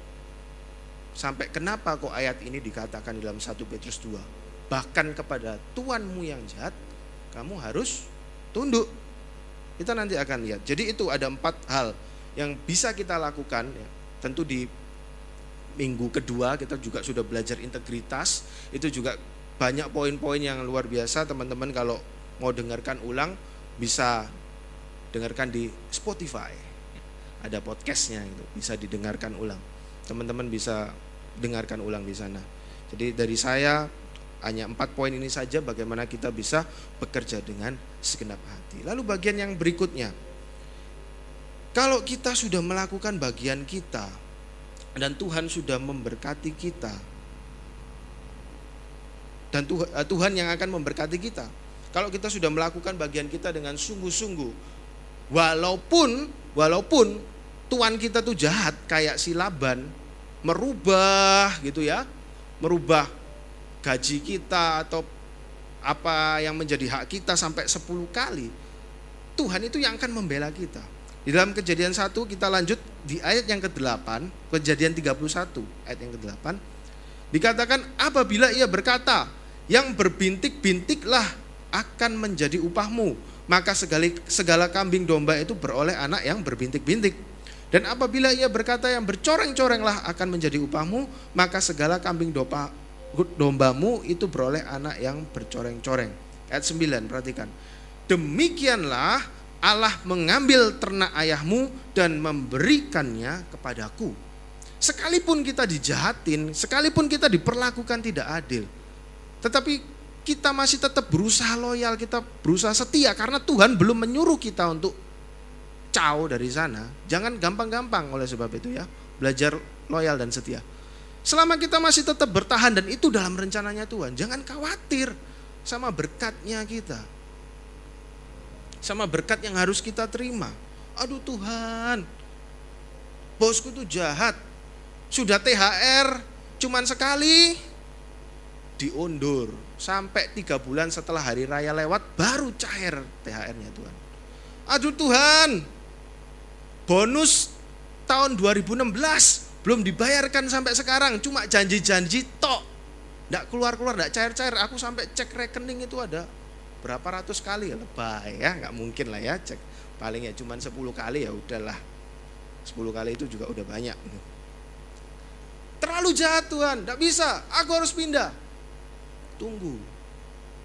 [SPEAKER 1] sampai kenapa kok ayat ini dikatakan dalam 1 Petrus 2 bahkan kepada Tuhanmu yang jahat kamu harus tunduk. Kita nanti akan lihat. Jadi itu ada empat hal yang bisa kita lakukan ya. tentu di minggu kedua kita juga sudah belajar integritas. Itu juga banyak poin-poin yang luar biasa. Teman-teman kalau mau dengarkan ulang bisa dengarkan di Spotify. Ada podcastnya itu bisa didengarkan ulang. Teman-teman bisa dengarkan ulang di sana jadi dari saya hanya empat poin ini saja bagaimana kita bisa bekerja dengan segenap hati lalu bagian yang berikutnya kalau kita sudah melakukan bagian kita dan Tuhan sudah memberkati kita dan eh, Tuhan yang akan memberkati kita. Kalau kita sudah melakukan bagian kita dengan sungguh-sungguh, walaupun walaupun Tuhan kita tuh jahat kayak si Laban, merubah gitu ya, merubah gaji kita atau apa yang menjadi hak kita sampai 10 kali. Tuhan itu yang akan membela kita. Di dalam kejadian satu kita lanjut di ayat yang ke-8, kejadian 31 ayat yang ke-8 dikatakan apabila ia berkata yang berbintik-bintiklah akan menjadi upahmu. Maka segala, segala kambing domba itu beroleh anak yang berbintik-bintik. Dan apabila ia berkata yang bercoreng-corenglah akan menjadi upahmu, maka segala kambing dopa, dombamu itu beroleh anak yang bercoreng-coreng. Ayat 9, perhatikan. Demikianlah Allah mengambil ternak ayahmu dan memberikannya kepadaku. Sekalipun kita dijahatin, sekalipun kita diperlakukan tidak adil, tetapi kita masih tetap berusaha loyal, kita berusaha setia karena Tuhan belum menyuruh kita untuk kacau dari sana, jangan gampang-gampang oleh sebab itu ya. Belajar loyal dan setia. Selama kita masih tetap bertahan dan itu dalam rencananya Tuhan, jangan khawatir sama berkatnya kita. Sama berkat yang harus kita terima. Aduh Tuhan, bosku tuh jahat. Sudah THR cuman sekali diundur sampai tiga bulan setelah hari raya lewat baru cair THR-nya Tuhan. Aduh Tuhan, bonus tahun 2016 belum dibayarkan sampai sekarang. Cuma janji-janji tok. Tidak keluar-keluar tidak cair-cair. Aku sampai cek rekening itu ada berapa ratus kali ya? Lebay ya nggak mungkin lah ya cek. Paling ya cuma 10 kali ya udahlah. 10 kali itu juga udah banyak. Terlalu jahat Tuhan. Tidak bisa. Aku harus pindah. Tunggu.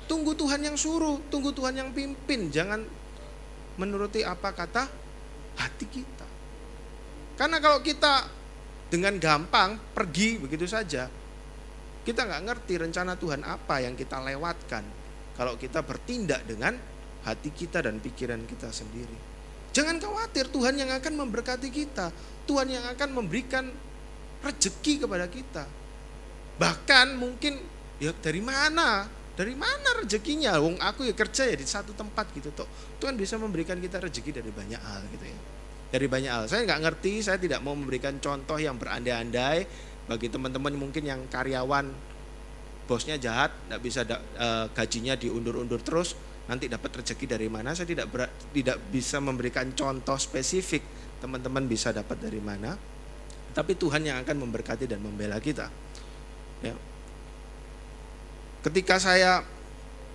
[SPEAKER 1] Tunggu Tuhan yang suruh. Tunggu Tuhan yang pimpin. Jangan menuruti apa kata hati kita. Karena kalau kita dengan gampang pergi begitu saja, kita nggak ngerti rencana Tuhan apa yang kita lewatkan. Kalau kita bertindak dengan hati kita dan pikiran kita sendiri. Jangan khawatir Tuhan yang akan memberkati kita. Tuhan yang akan memberikan rezeki kepada kita. Bahkan mungkin ya dari mana? Dari mana rezekinya? Wong aku ya kerja ya di satu tempat gitu toh. Tuhan bisa memberikan kita rezeki dari banyak hal gitu ya dari banyak hal. Saya nggak ngerti, saya tidak mau memberikan contoh yang berandai-andai bagi teman-teman mungkin yang karyawan bosnya jahat, nggak bisa da, e, gajinya diundur-undur terus, nanti dapat rezeki dari mana? Saya tidak ber, tidak bisa memberikan contoh spesifik teman-teman bisa dapat dari mana. Tapi Tuhan yang akan memberkati dan membela kita. Ya. Ketika saya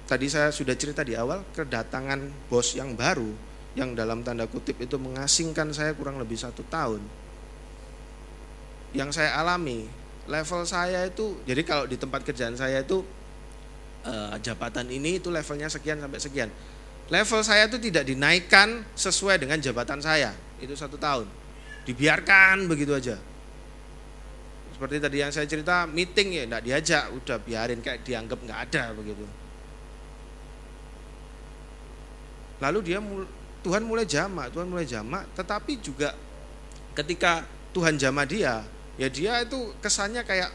[SPEAKER 1] tadi saya sudah cerita di awal kedatangan bos yang baru, yang dalam tanda kutip itu mengasingkan saya kurang lebih satu tahun. Yang saya alami, level saya itu, jadi kalau di tempat kerjaan saya itu eh, jabatan ini itu levelnya sekian sampai sekian. Level saya itu tidak dinaikkan sesuai dengan jabatan saya, itu satu tahun. Dibiarkan begitu aja. Seperti tadi yang saya cerita, meeting ya tidak diajak, udah biarin kayak dianggap nggak ada begitu. Lalu dia Tuhan mulai jamak, Tuhan mulai jamak, tetapi juga ketika Tuhan jama dia, ya dia itu kesannya kayak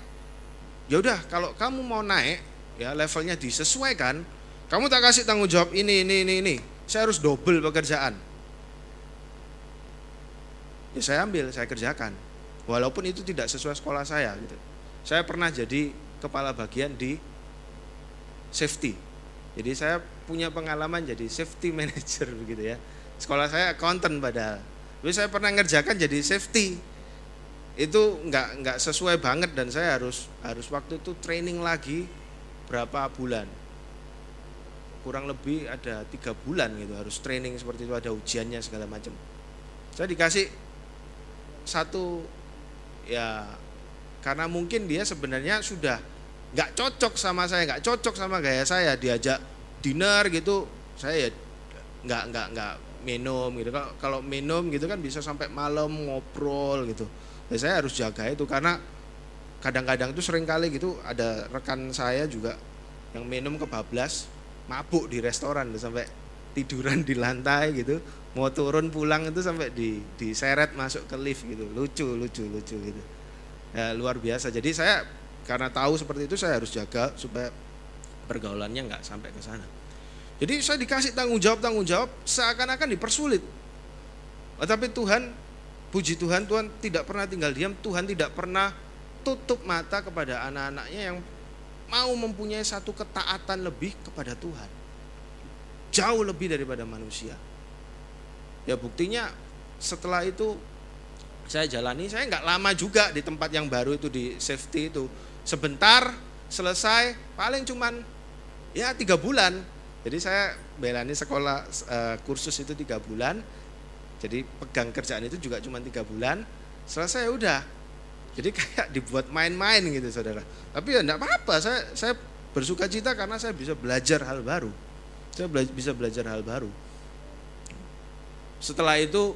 [SPEAKER 1] ya udah kalau kamu mau naik ya levelnya disesuaikan, kamu tak kasih tanggung jawab ini ini ini ini, saya harus double pekerjaan. Ya saya ambil, saya kerjakan. Walaupun itu tidak sesuai sekolah saya gitu. Saya pernah jadi kepala bagian di safety. Jadi saya punya pengalaman jadi safety manager begitu ya Sekolah saya accountant padahal. Tapi saya pernah ngerjakan jadi safety. Itu nggak nggak sesuai banget dan saya harus harus waktu itu training lagi berapa bulan. Kurang lebih ada tiga bulan gitu harus training seperti itu ada ujiannya segala macam. Saya dikasih satu ya karena mungkin dia sebenarnya sudah nggak cocok sama saya nggak cocok sama gaya saya diajak dinner gitu saya ya nggak nggak nggak minum gitu. Kalau minum gitu kan bisa sampai malam ngobrol gitu. Ya saya harus jaga itu karena kadang-kadang itu sering kali gitu ada rekan saya juga yang minum kebablas mabuk di restoran sampai tiduran di lantai gitu mau turun pulang itu sampai di diseret masuk ke lift gitu lucu lucu lucu gitu ya, luar biasa jadi saya karena tahu seperti itu saya harus jaga supaya pergaulannya nggak sampai ke sana jadi saya dikasih tanggung jawab tanggung jawab seakan-akan dipersulit. Tetapi Tuhan, puji Tuhan, Tuhan tidak pernah tinggal diam. Tuhan tidak pernah tutup mata kepada anak-anaknya yang mau mempunyai satu ketaatan lebih kepada Tuhan. Jauh lebih daripada manusia. Ya buktinya setelah itu saya jalani, saya nggak lama juga di tempat yang baru itu di safety itu. Sebentar selesai, paling cuman ya tiga bulan jadi saya belani sekolah uh, kursus itu tiga bulan, Jadi pegang kerjaan itu juga cuma tiga bulan, selesai ya udah. Jadi kayak dibuat main-main gitu saudara. Tapi ya enggak apa-apa, saya, saya bersuka cita karena saya bisa belajar hal baru. Saya bela bisa belajar hal baru. Setelah itu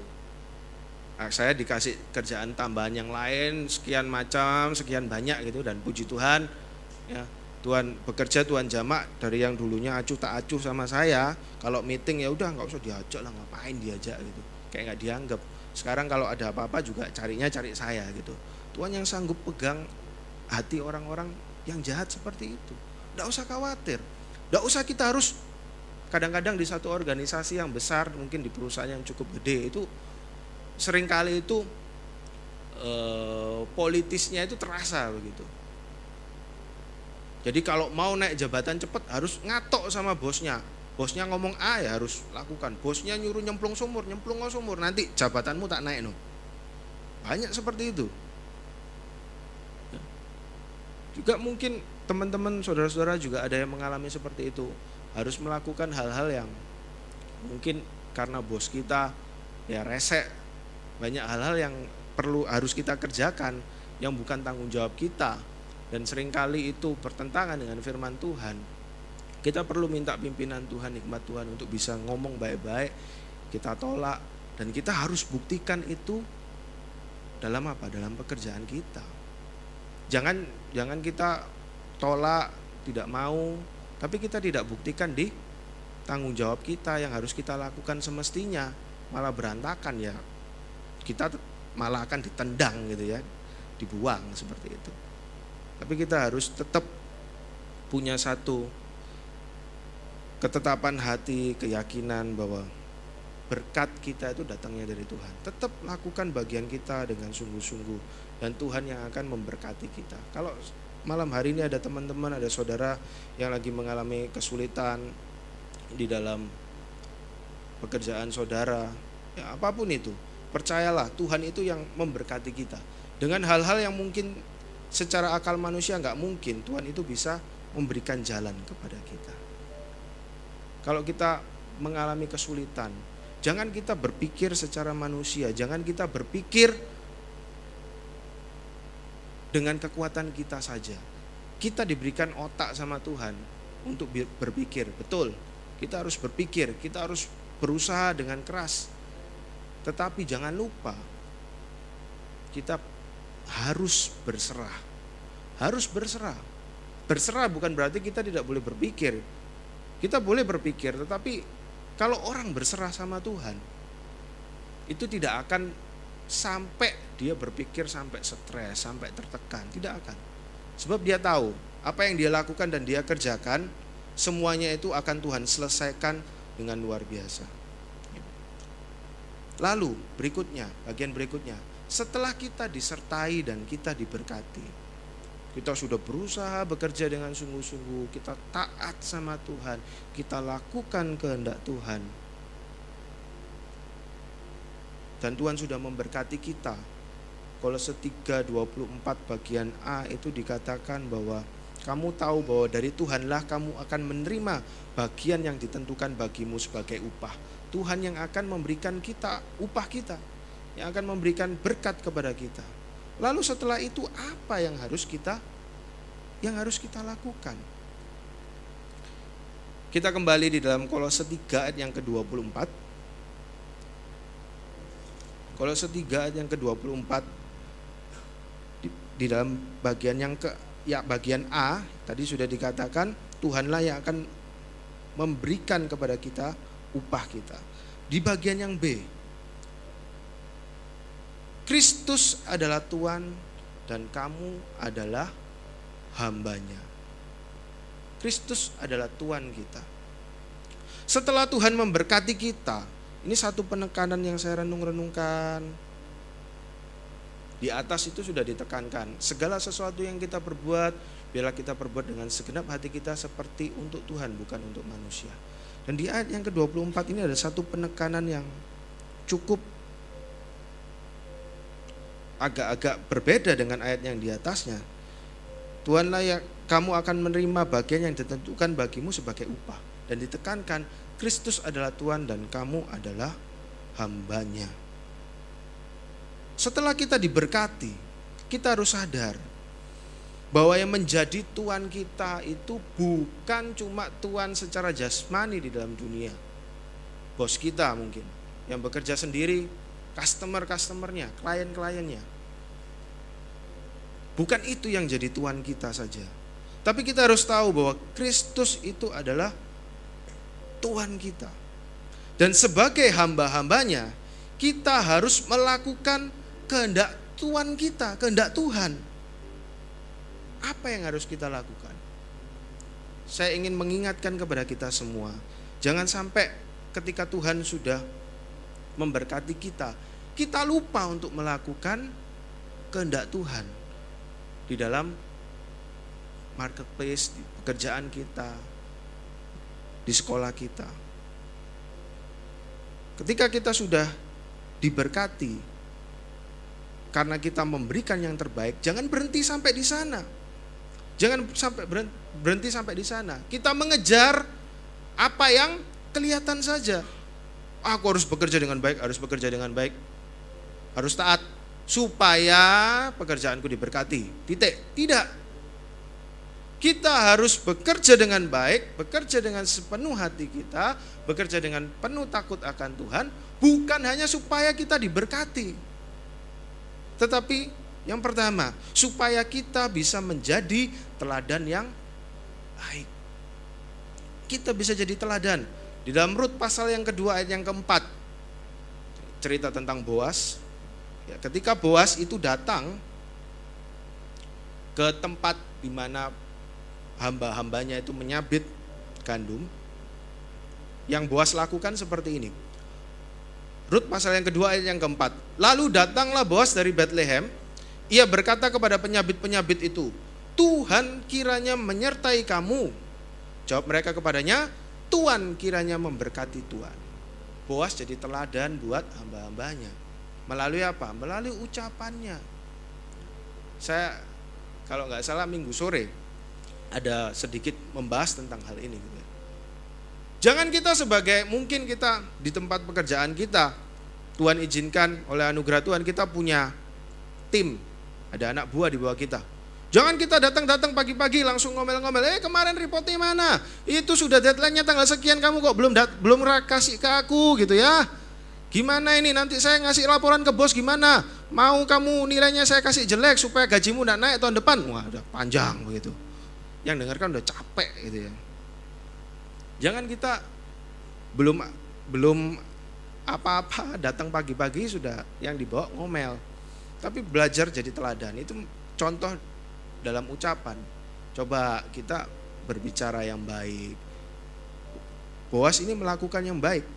[SPEAKER 1] Nah, saya dikasih kerjaan tambahan yang lain sekian macam sekian banyak gitu dan puji Tuhan ya Tuhan bekerja Tuhan jamak dari yang dulunya acuh tak acuh sama saya kalau meeting ya udah nggak usah diajak lah ngapain diajak gitu. Kayak nggak dianggap. Sekarang kalau ada apa-apa juga carinya cari saya gitu. Tuhan yang sanggup pegang hati orang-orang yang jahat seperti itu. Nggak usah khawatir. Nggak usah kita harus kadang-kadang di satu organisasi yang besar mungkin di perusahaan yang cukup gede itu sering kali itu eh, politisnya itu terasa begitu. Jadi kalau mau naik jabatan cepat harus ngatok sama bosnya. Bosnya ngomong A ya harus lakukan. Bosnya nyuruh nyemplung sumur, nyemplung ke sumur. Nanti jabatanmu tak naik no. Banyak seperti itu. Juga mungkin teman-teman saudara-saudara juga ada yang mengalami seperti itu. Harus melakukan hal-hal yang mungkin karena bos kita ya resek banyak hal-hal yang perlu harus kita kerjakan yang bukan tanggung jawab kita dan sering kali itu bertentangan dengan firman Tuhan. Kita perlu minta pimpinan Tuhan, nikmat Tuhan untuk bisa ngomong baik-baik, kita tolak dan kita harus buktikan itu dalam apa? Dalam pekerjaan kita. Jangan jangan kita tolak, tidak mau, tapi kita tidak buktikan di tanggung jawab kita yang harus kita lakukan semestinya malah berantakan ya kita malah akan ditendang gitu ya, dibuang seperti itu. Tapi kita harus tetap punya satu ketetapan hati, keyakinan bahwa berkat kita itu datangnya dari Tuhan. Tetap lakukan bagian kita dengan sungguh-sungguh dan Tuhan yang akan memberkati kita. Kalau malam hari ini ada teman-teman, ada saudara yang lagi mengalami kesulitan di dalam pekerjaan saudara, ya apa pun itu, Percayalah Tuhan itu yang memberkati kita. Dengan hal-hal yang mungkin secara akal manusia nggak mungkin Tuhan itu bisa memberikan jalan kepada kita. Kalau kita mengalami kesulitan, jangan kita berpikir secara manusia, jangan kita berpikir dengan kekuatan kita saja. Kita diberikan otak sama Tuhan untuk berpikir, betul. Kita harus berpikir, kita harus berusaha dengan keras tetapi jangan lupa kita harus berserah. Harus berserah. Berserah bukan berarti kita tidak boleh berpikir. Kita boleh berpikir, tetapi kalau orang berserah sama Tuhan, itu tidak akan sampai dia berpikir sampai stres, sampai tertekan, tidak akan. Sebab dia tahu apa yang dia lakukan dan dia kerjakan, semuanya itu akan Tuhan selesaikan dengan luar biasa. Lalu berikutnya, bagian berikutnya, setelah kita disertai dan kita diberkati, kita sudah berusaha bekerja dengan sungguh-sungguh, kita taat sama Tuhan, kita lakukan kehendak Tuhan. Dan Tuhan sudah memberkati kita. Kolose 3 24 bagian A itu dikatakan bahwa kamu tahu bahwa dari Tuhanlah kamu akan menerima bagian yang ditentukan bagimu sebagai upah Tuhan yang akan memberikan kita upah kita, yang akan memberikan berkat kepada kita. Lalu setelah itu apa yang harus kita yang harus kita lakukan? Kita kembali di dalam Kolose 3 ayat yang ke-24. Kolose 3 ayat yang ke-24 di, dalam bagian yang ke ya bagian A tadi sudah dikatakan Tuhanlah yang akan memberikan kepada kita upah kita. Di bagian yang B, Kristus adalah Tuhan dan kamu adalah hambanya. Kristus adalah Tuhan kita. Setelah Tuhan memberkati kita, ini satu penekanan yang saya renung-renungkan. Di atas itu sudah ditekankan, segala sesuatu yang kita perbuat, biarlah kita perbuat dengan segenap hati kita seperti untuk Tuhan, bukan untuk manusia. Dan di ayat yang ke-24 ini ada satu penekanan yang cukup agak-agak berbeda dengan ayat yang di atasnya. Tuhanlah yang kamu akan menerima bagian yang ditentukan bagimu sebagai upah dan ditekankan Kristus adalah Tuhan dan kamu adalah hambanya. Setelah kita diberkati, kita harus sadar bahwa yang menjadi Tuhan kita itu bukan cuma Tuhan secara jasmani di dalam dunia. Bos kita mungkin yang bekerja sendiri, customer-customernya, klien-kliennya. Bukan itu yang jadi Tuhan kita saja. Tapi kita harus tahu bahwa Kristus itu adalah Tuhan kita. Dan sebagai hamba-hambanya, kita harus melakukan kehendak Tuhan kita, kehendak Tuhan apa yang harus kita lakukan? Saya ingin mengingatkan kepada kita semua, jangan sampai ketika Tuhan sudah memberkati kita, kita lupa untuk melakukan kehendak Tuhan di dalam marketplace, di pekerjaan kita, di sekolah kita. Ketika kita sudah diberkati karena kita memberikan yang terbaik, jangan berhenti sampai di sana. Jangan sampai berhenti sampai di sana. Kita mengejar apa yang kelihatan saja. Aku harus bekerja dengan baik, harus bekerja dengan baik, harus taat supaya pekerjaanku diberkati. Titik. Tidak. Kita harus bekerja dengan baik, bekerja dengan sepenuh hati kita, bekerja dengan penuh takut akan Tuhan, bukan hanya supaya kita diberkati. Tetapi yang pertama, supaya kita bisa menjadi teladan yang baik. Kita bisa jadi teladan. Di dalam Rut pasal yang kedua ayat yang keempat, cerita tentang Boas. Ya, ketika Boas itu datang ke tempat di mana hamba-hambanya itu menyabit gandum, yang Boas lakukan seperti ini. Rut pasal yang kedua ayat yang keempat. Lalu datanglah Boas dari Bethlehem ia berkata kepada penyabit-penyabit itu, Tuhan kiranya menyertai kamu. Jawab mereka kepadanya, Tuhan kiranya memberkati Tuhan. Boas jadi teladan buat hamba-hambanya. Melalui apa? Melalui ucapannya. Saya kalau nggak salah minggu sore ada sedikit membahas tentang hal ini. Gitu ya. Jangan kita sebagai mungkin kita di tempat pekerjaan kita Tuhan izinkan oleh anugerah Tuhan kita punya tim ada anak buah di bawah kita. Jangan kita datang-datang pagi-pagi langsung ngomel-ngomel, eh kemarin reportnya mana? Itu sudah deadline-nya tanggal sekian kamu kok belum dat belum kasih ke aku gitu ya. Gimana ini nanti saya ngasih laporan ke bos gimana? Mau kamu nilainya saya kasih jelek supaya gajimu tidak naik tahun depan? Wah udah panjang begitu. Yang dengarkan udah capek gitu ya. Jangan kita belum belum apa-apa datang pagi-pagi sudah yang dibawa ngomel tapi belajar jadi teladan itu contoh dalam ucapan. Coba kita berbicara yang baik. Boas ini melakukan yang baik.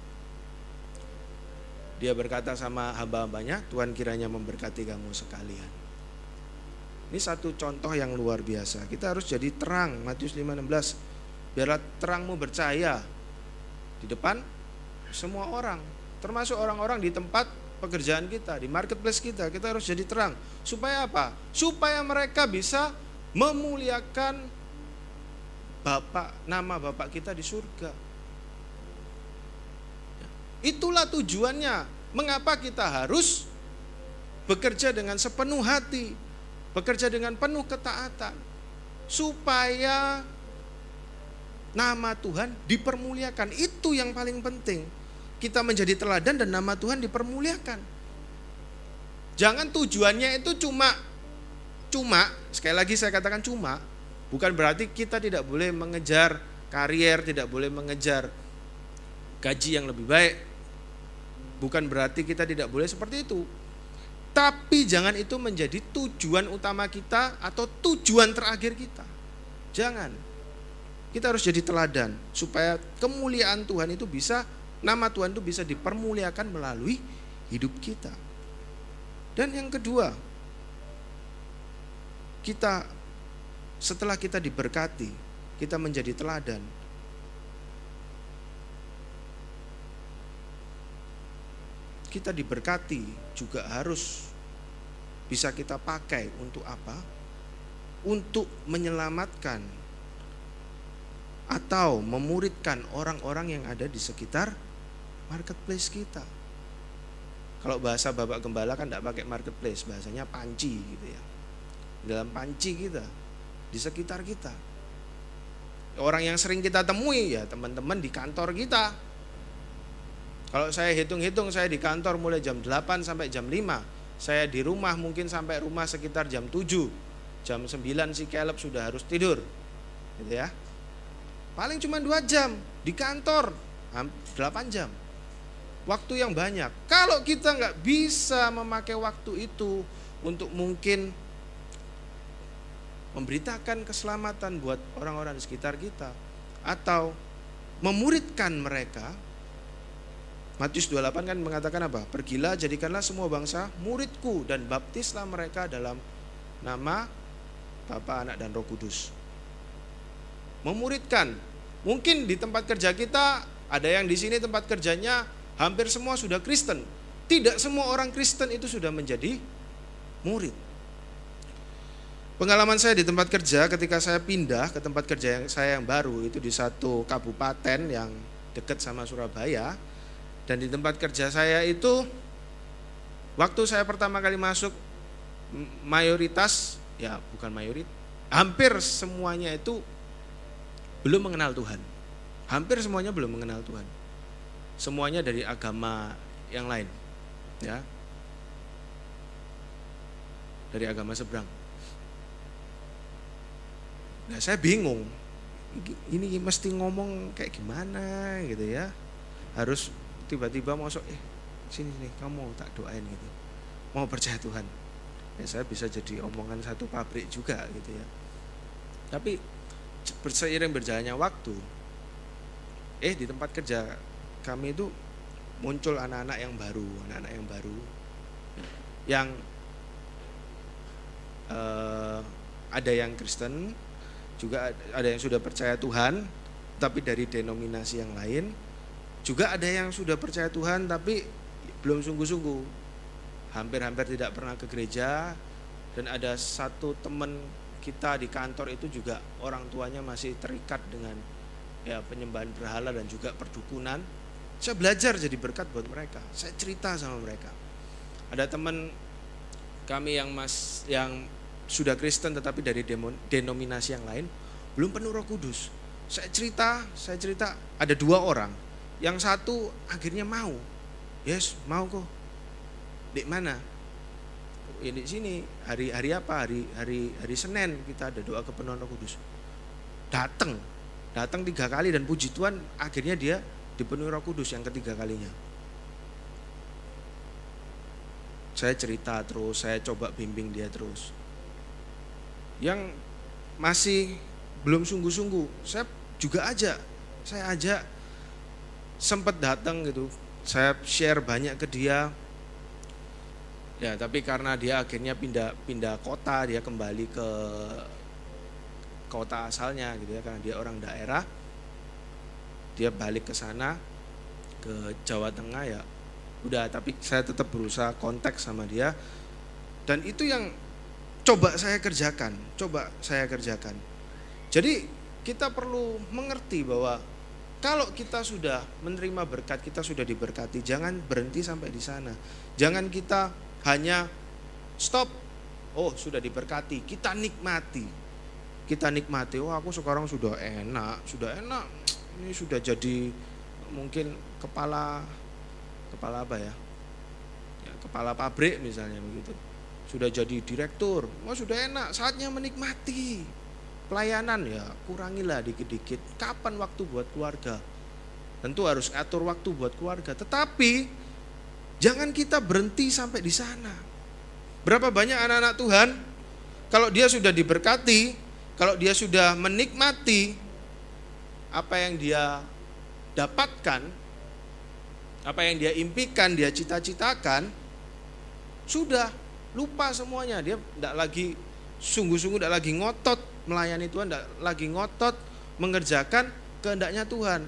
[SPEAKER 1] Dia berkata sama hamba-hambanya, Tuhan kiranya memberkati kamu sekalian. Ini satu contoh yang luar biasa. Kita harus jadi terang, Matius 5:16. Biarlah terangmu bercahaya di depan semua orang, termasuk orang-orang di tempat pekerjaan kita, di marketplace kita, kita harus jadi terang. Supaya apa? Supaya mereka bisa memuliakan Bapak, nama Bapak kita di surga. Itulah tujuannya. Mengapa kita harus bekerja dengan sepenuh hati, bekerja dengan penuh ketaatan, supaya nama Tuhan dipermuliakan. Itu yang paling penting kita menjadi teladan dan nama Tuhan dipermuliakan. Jangan tujuannya itu cuma cuma, sekali lagi saya katakan cuma, bukan berarti kita tidak boleh mengejar karier, tidak boleh mengejar gaji yang lebih baik. Bukan berarti kita tidak boleh seperti itu. Tapi jangan itu menjadi tujuan utama kita atau tujuan terakhir kita. Jangan. Kita harus jadi teladan supaya kemuliaan Tuhan itu bisa nama Tuhan itu bisa dipermuliakan melalui hidup kita. Dan yang kedua, kita setelah kita diberkati, kita menjadi teladan. Kita diberkati juga harus bisa kita pakai untuk apa? Untuk menyelamatkan atau memuridkan orang-orang yang ada di sekitar marketplace kita. Kalau bahasa Bapak Gembala kan tidak pakai marketplace, bahasanya panci gitu ya. Dalam panci kita, di sekitar kita. Orang yang sering kita temui ya teman-teman di kantor kita. Kalau saya hitung-hitung saya di kantor mulai jam 8 sampai jam 5. Saya di rumah mungkin sampai rumah sekitar jam 7. Jam 9 si Caleb sudah harus tidur. Gitu ya. Paling cuma 2 jam di kantor 8 jam waktu yang banyak. Kalau kita nggak bisa memakai waktu itu untuk mungkin memberitakan keselamatan buat orang-orang di sekitar kita atau memuridkan mereka Matius 28 kan mengatakan apa? Pergilah jadikanlah semua bangsa muridku dan baptislah mereka dalam nama Bapa, Anak dan Roh Kudus. Memuridkan. Mungkin di tempat kerja kita ada yang di sini tempat kerjanya Hampir semua sudah Kristen. Tidak semua orang Kristen itu sudah menjadi murid. Pengalaman saya di tempat kerja ketika saya pindah ke tempat kerja yang saya yang baru itu di satu kabupaten yang dekat sama Surabaya dan di tempat kerja saya itu waktu saya pertama kali masuk mayoritas ya bukan mayoritas hampir semuanya itu belum mengenal Tuhan. Hampir semuanya belum mengenal Tuhan. Semuanya dari agama yang lain ya. Dari agama seberang. Nah saya bingung. Ini mesti ngomong kayak gimana gitu ya. Harus tiba-tiba masuk eh sini nih kamu tak doain gitu. Mau percaya Tuhan. Ya saya bisa jadi omongan satu pabrik juga gitu ya. Tapi seiring berjalannya waktu eh di tempat kerja kami itu muncul anak-anak yang baru, anak-anak yang baru yang uh, ada yang Kristen, juga ada yang sudah percaya Tuhan, tapi dari denominasi yang lain, juga ada yang sudah percaya Tuhan tapi belum sungguh-sungguh, hampir-hampir tidak pernah ke gereja, dan ada satu teman kita di kantor itu juga orang tuanya masih terikat dengan ya penyembahan berhala dan juga perdukunan saya belajar jadi berkat buat mereka. Saya cerita sama mereka. Ada teman kami yang mas yang sudah Kristen tetapi dari denominasi yang lain belum penuh Roh Kudus. Saya cerita, saya cerita ada dua orang. Yang satu akhirnya mau. Yes, mau kok. Di mana? Di sini. Hari hari apa? Hari hari hari Senin kita ada doa kepenuhan Roh Kudus. Datang, datang tiga kali dan puji Tuhan akhirnya dia dipenuhi Roh Kudus yang ketiga kalinya. Saya cerita terus, saya coba bimbing dia terus. Yang masih belum sungguh-sungguh, saya juga aja, saya aja sempat datang gitu. Saya share banyak ke dia. Ya, tapi karena dia akhirnya pindah pindah kota, dia kembali ke kota asalnya gitu ya karena dia orang daerah dia balik ke sana ke Jawa Tengah ya udah. Tapi saya tetap berusaha kontak sama dia. Dan itu yang coba saya kerjakan coba saya kerjakan. Jadi kita perlu mengerti bahwa kalau kita sudah menerima berkat kita sudah diberkati jangan berhenti sampai di sana. Jangan kita hanya stop. Oh sudah diberkati. Kita nikmati. Kita nikmati. Oh aku sekarang sudah enak. Sudah enak. Ini sudah jadi mungkin kepala kepala apa ya, ya kepala pabrik misalnya begitu. Sudah jadi direktur. Oh sudah enak. Saatnya menikmati. Pelayanan ya kurangilah dikit-dikit. Kapan waktu buat keluarga? Tentu harus atur waktu buat keluarga. Tetapi jangan kita berhenti sampai di sana berapa banyak anak-anak Tuhan kalau dia sudah diberkati kalau dia sudah menikmati apa yang dia dapatkan, apa yang dia impikan, dia cita-citakan, sudah lupa semuanya. Dia tidak lagi sungguh-sungguh tidak lagi ngotot melayani Tuhan, tidak lagi ngotot mengerjakan kehendaknya Tuhan.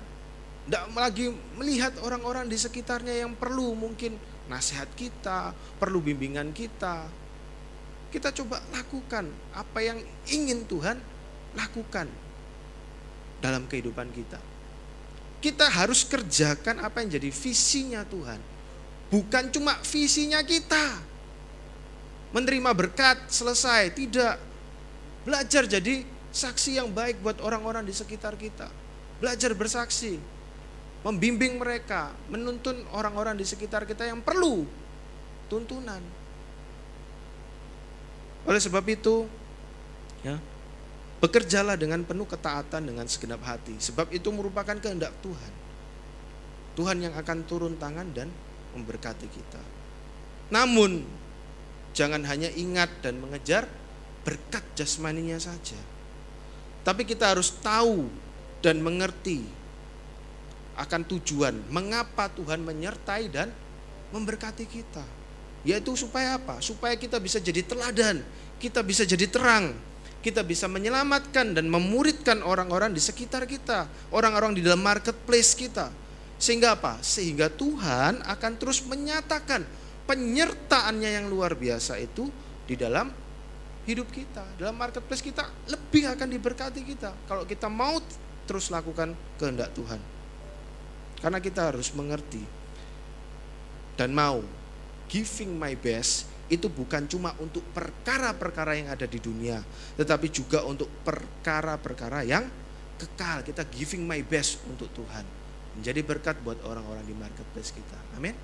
[SPEAKER 1] Tidak lagi melihat orang-orang di sekitarnya yang perlu mungkin nasihat kita, perlu bimbingan kita. Kita coba lakukan apa yang ingin Tuhan lakukan dalam kehidupan kita. Kita harus kerjakan apa yang jadi visinya Tuhan. bukan cuma visinya kita. Menerima berkat selesai, tidak. Belajar jadi saksi yang baik buat orang-orang di sekitar kita. Belajar bersaksi, membimbing mereka, menuntun orang-orang di sekitar kita yang perlu tuntunan. Oleh sebab itu, ya, bekerjalah dengan penuh ketaatan dengan segenap hati, sebab itu merupakan kehendak Tuhan. Tuhan yang akan turun tangan dan memberkati kita. Namun, jangan hanya ingat dan mengejar berkat jasmaninya saja. Tapi kita harus tahu dan mengerti akan tujuan mengapa Tuhan menyertai dan memberkati kita. Yaitu supaya apa? Supaya kita bisa jadi teladan, kita bisa jadi terang, kita bisa menyelamatkan dan memuridkan orang-orang di sekitar kita, orang-orang di dalam marketplace kita. Sehingga apa? Sehingga Tuhan akan terus menyatakan penyertaannya yang luar biasa itu di dalam hidup kita, dalam marketplace kita lebih akan diberkati kita kalau kita mau terus lakukan kehendak Tuhan. Karena kita harus mengerti dan mau giving my best itu bukan cuma untuk perkara-perkara yang ada di dunia, tetapi juga untuk perkara-perkara yang kekal. Kita giving my best untuk Tuhan. Menjadi berkat buat orang-orang di marketplace kita. Amin.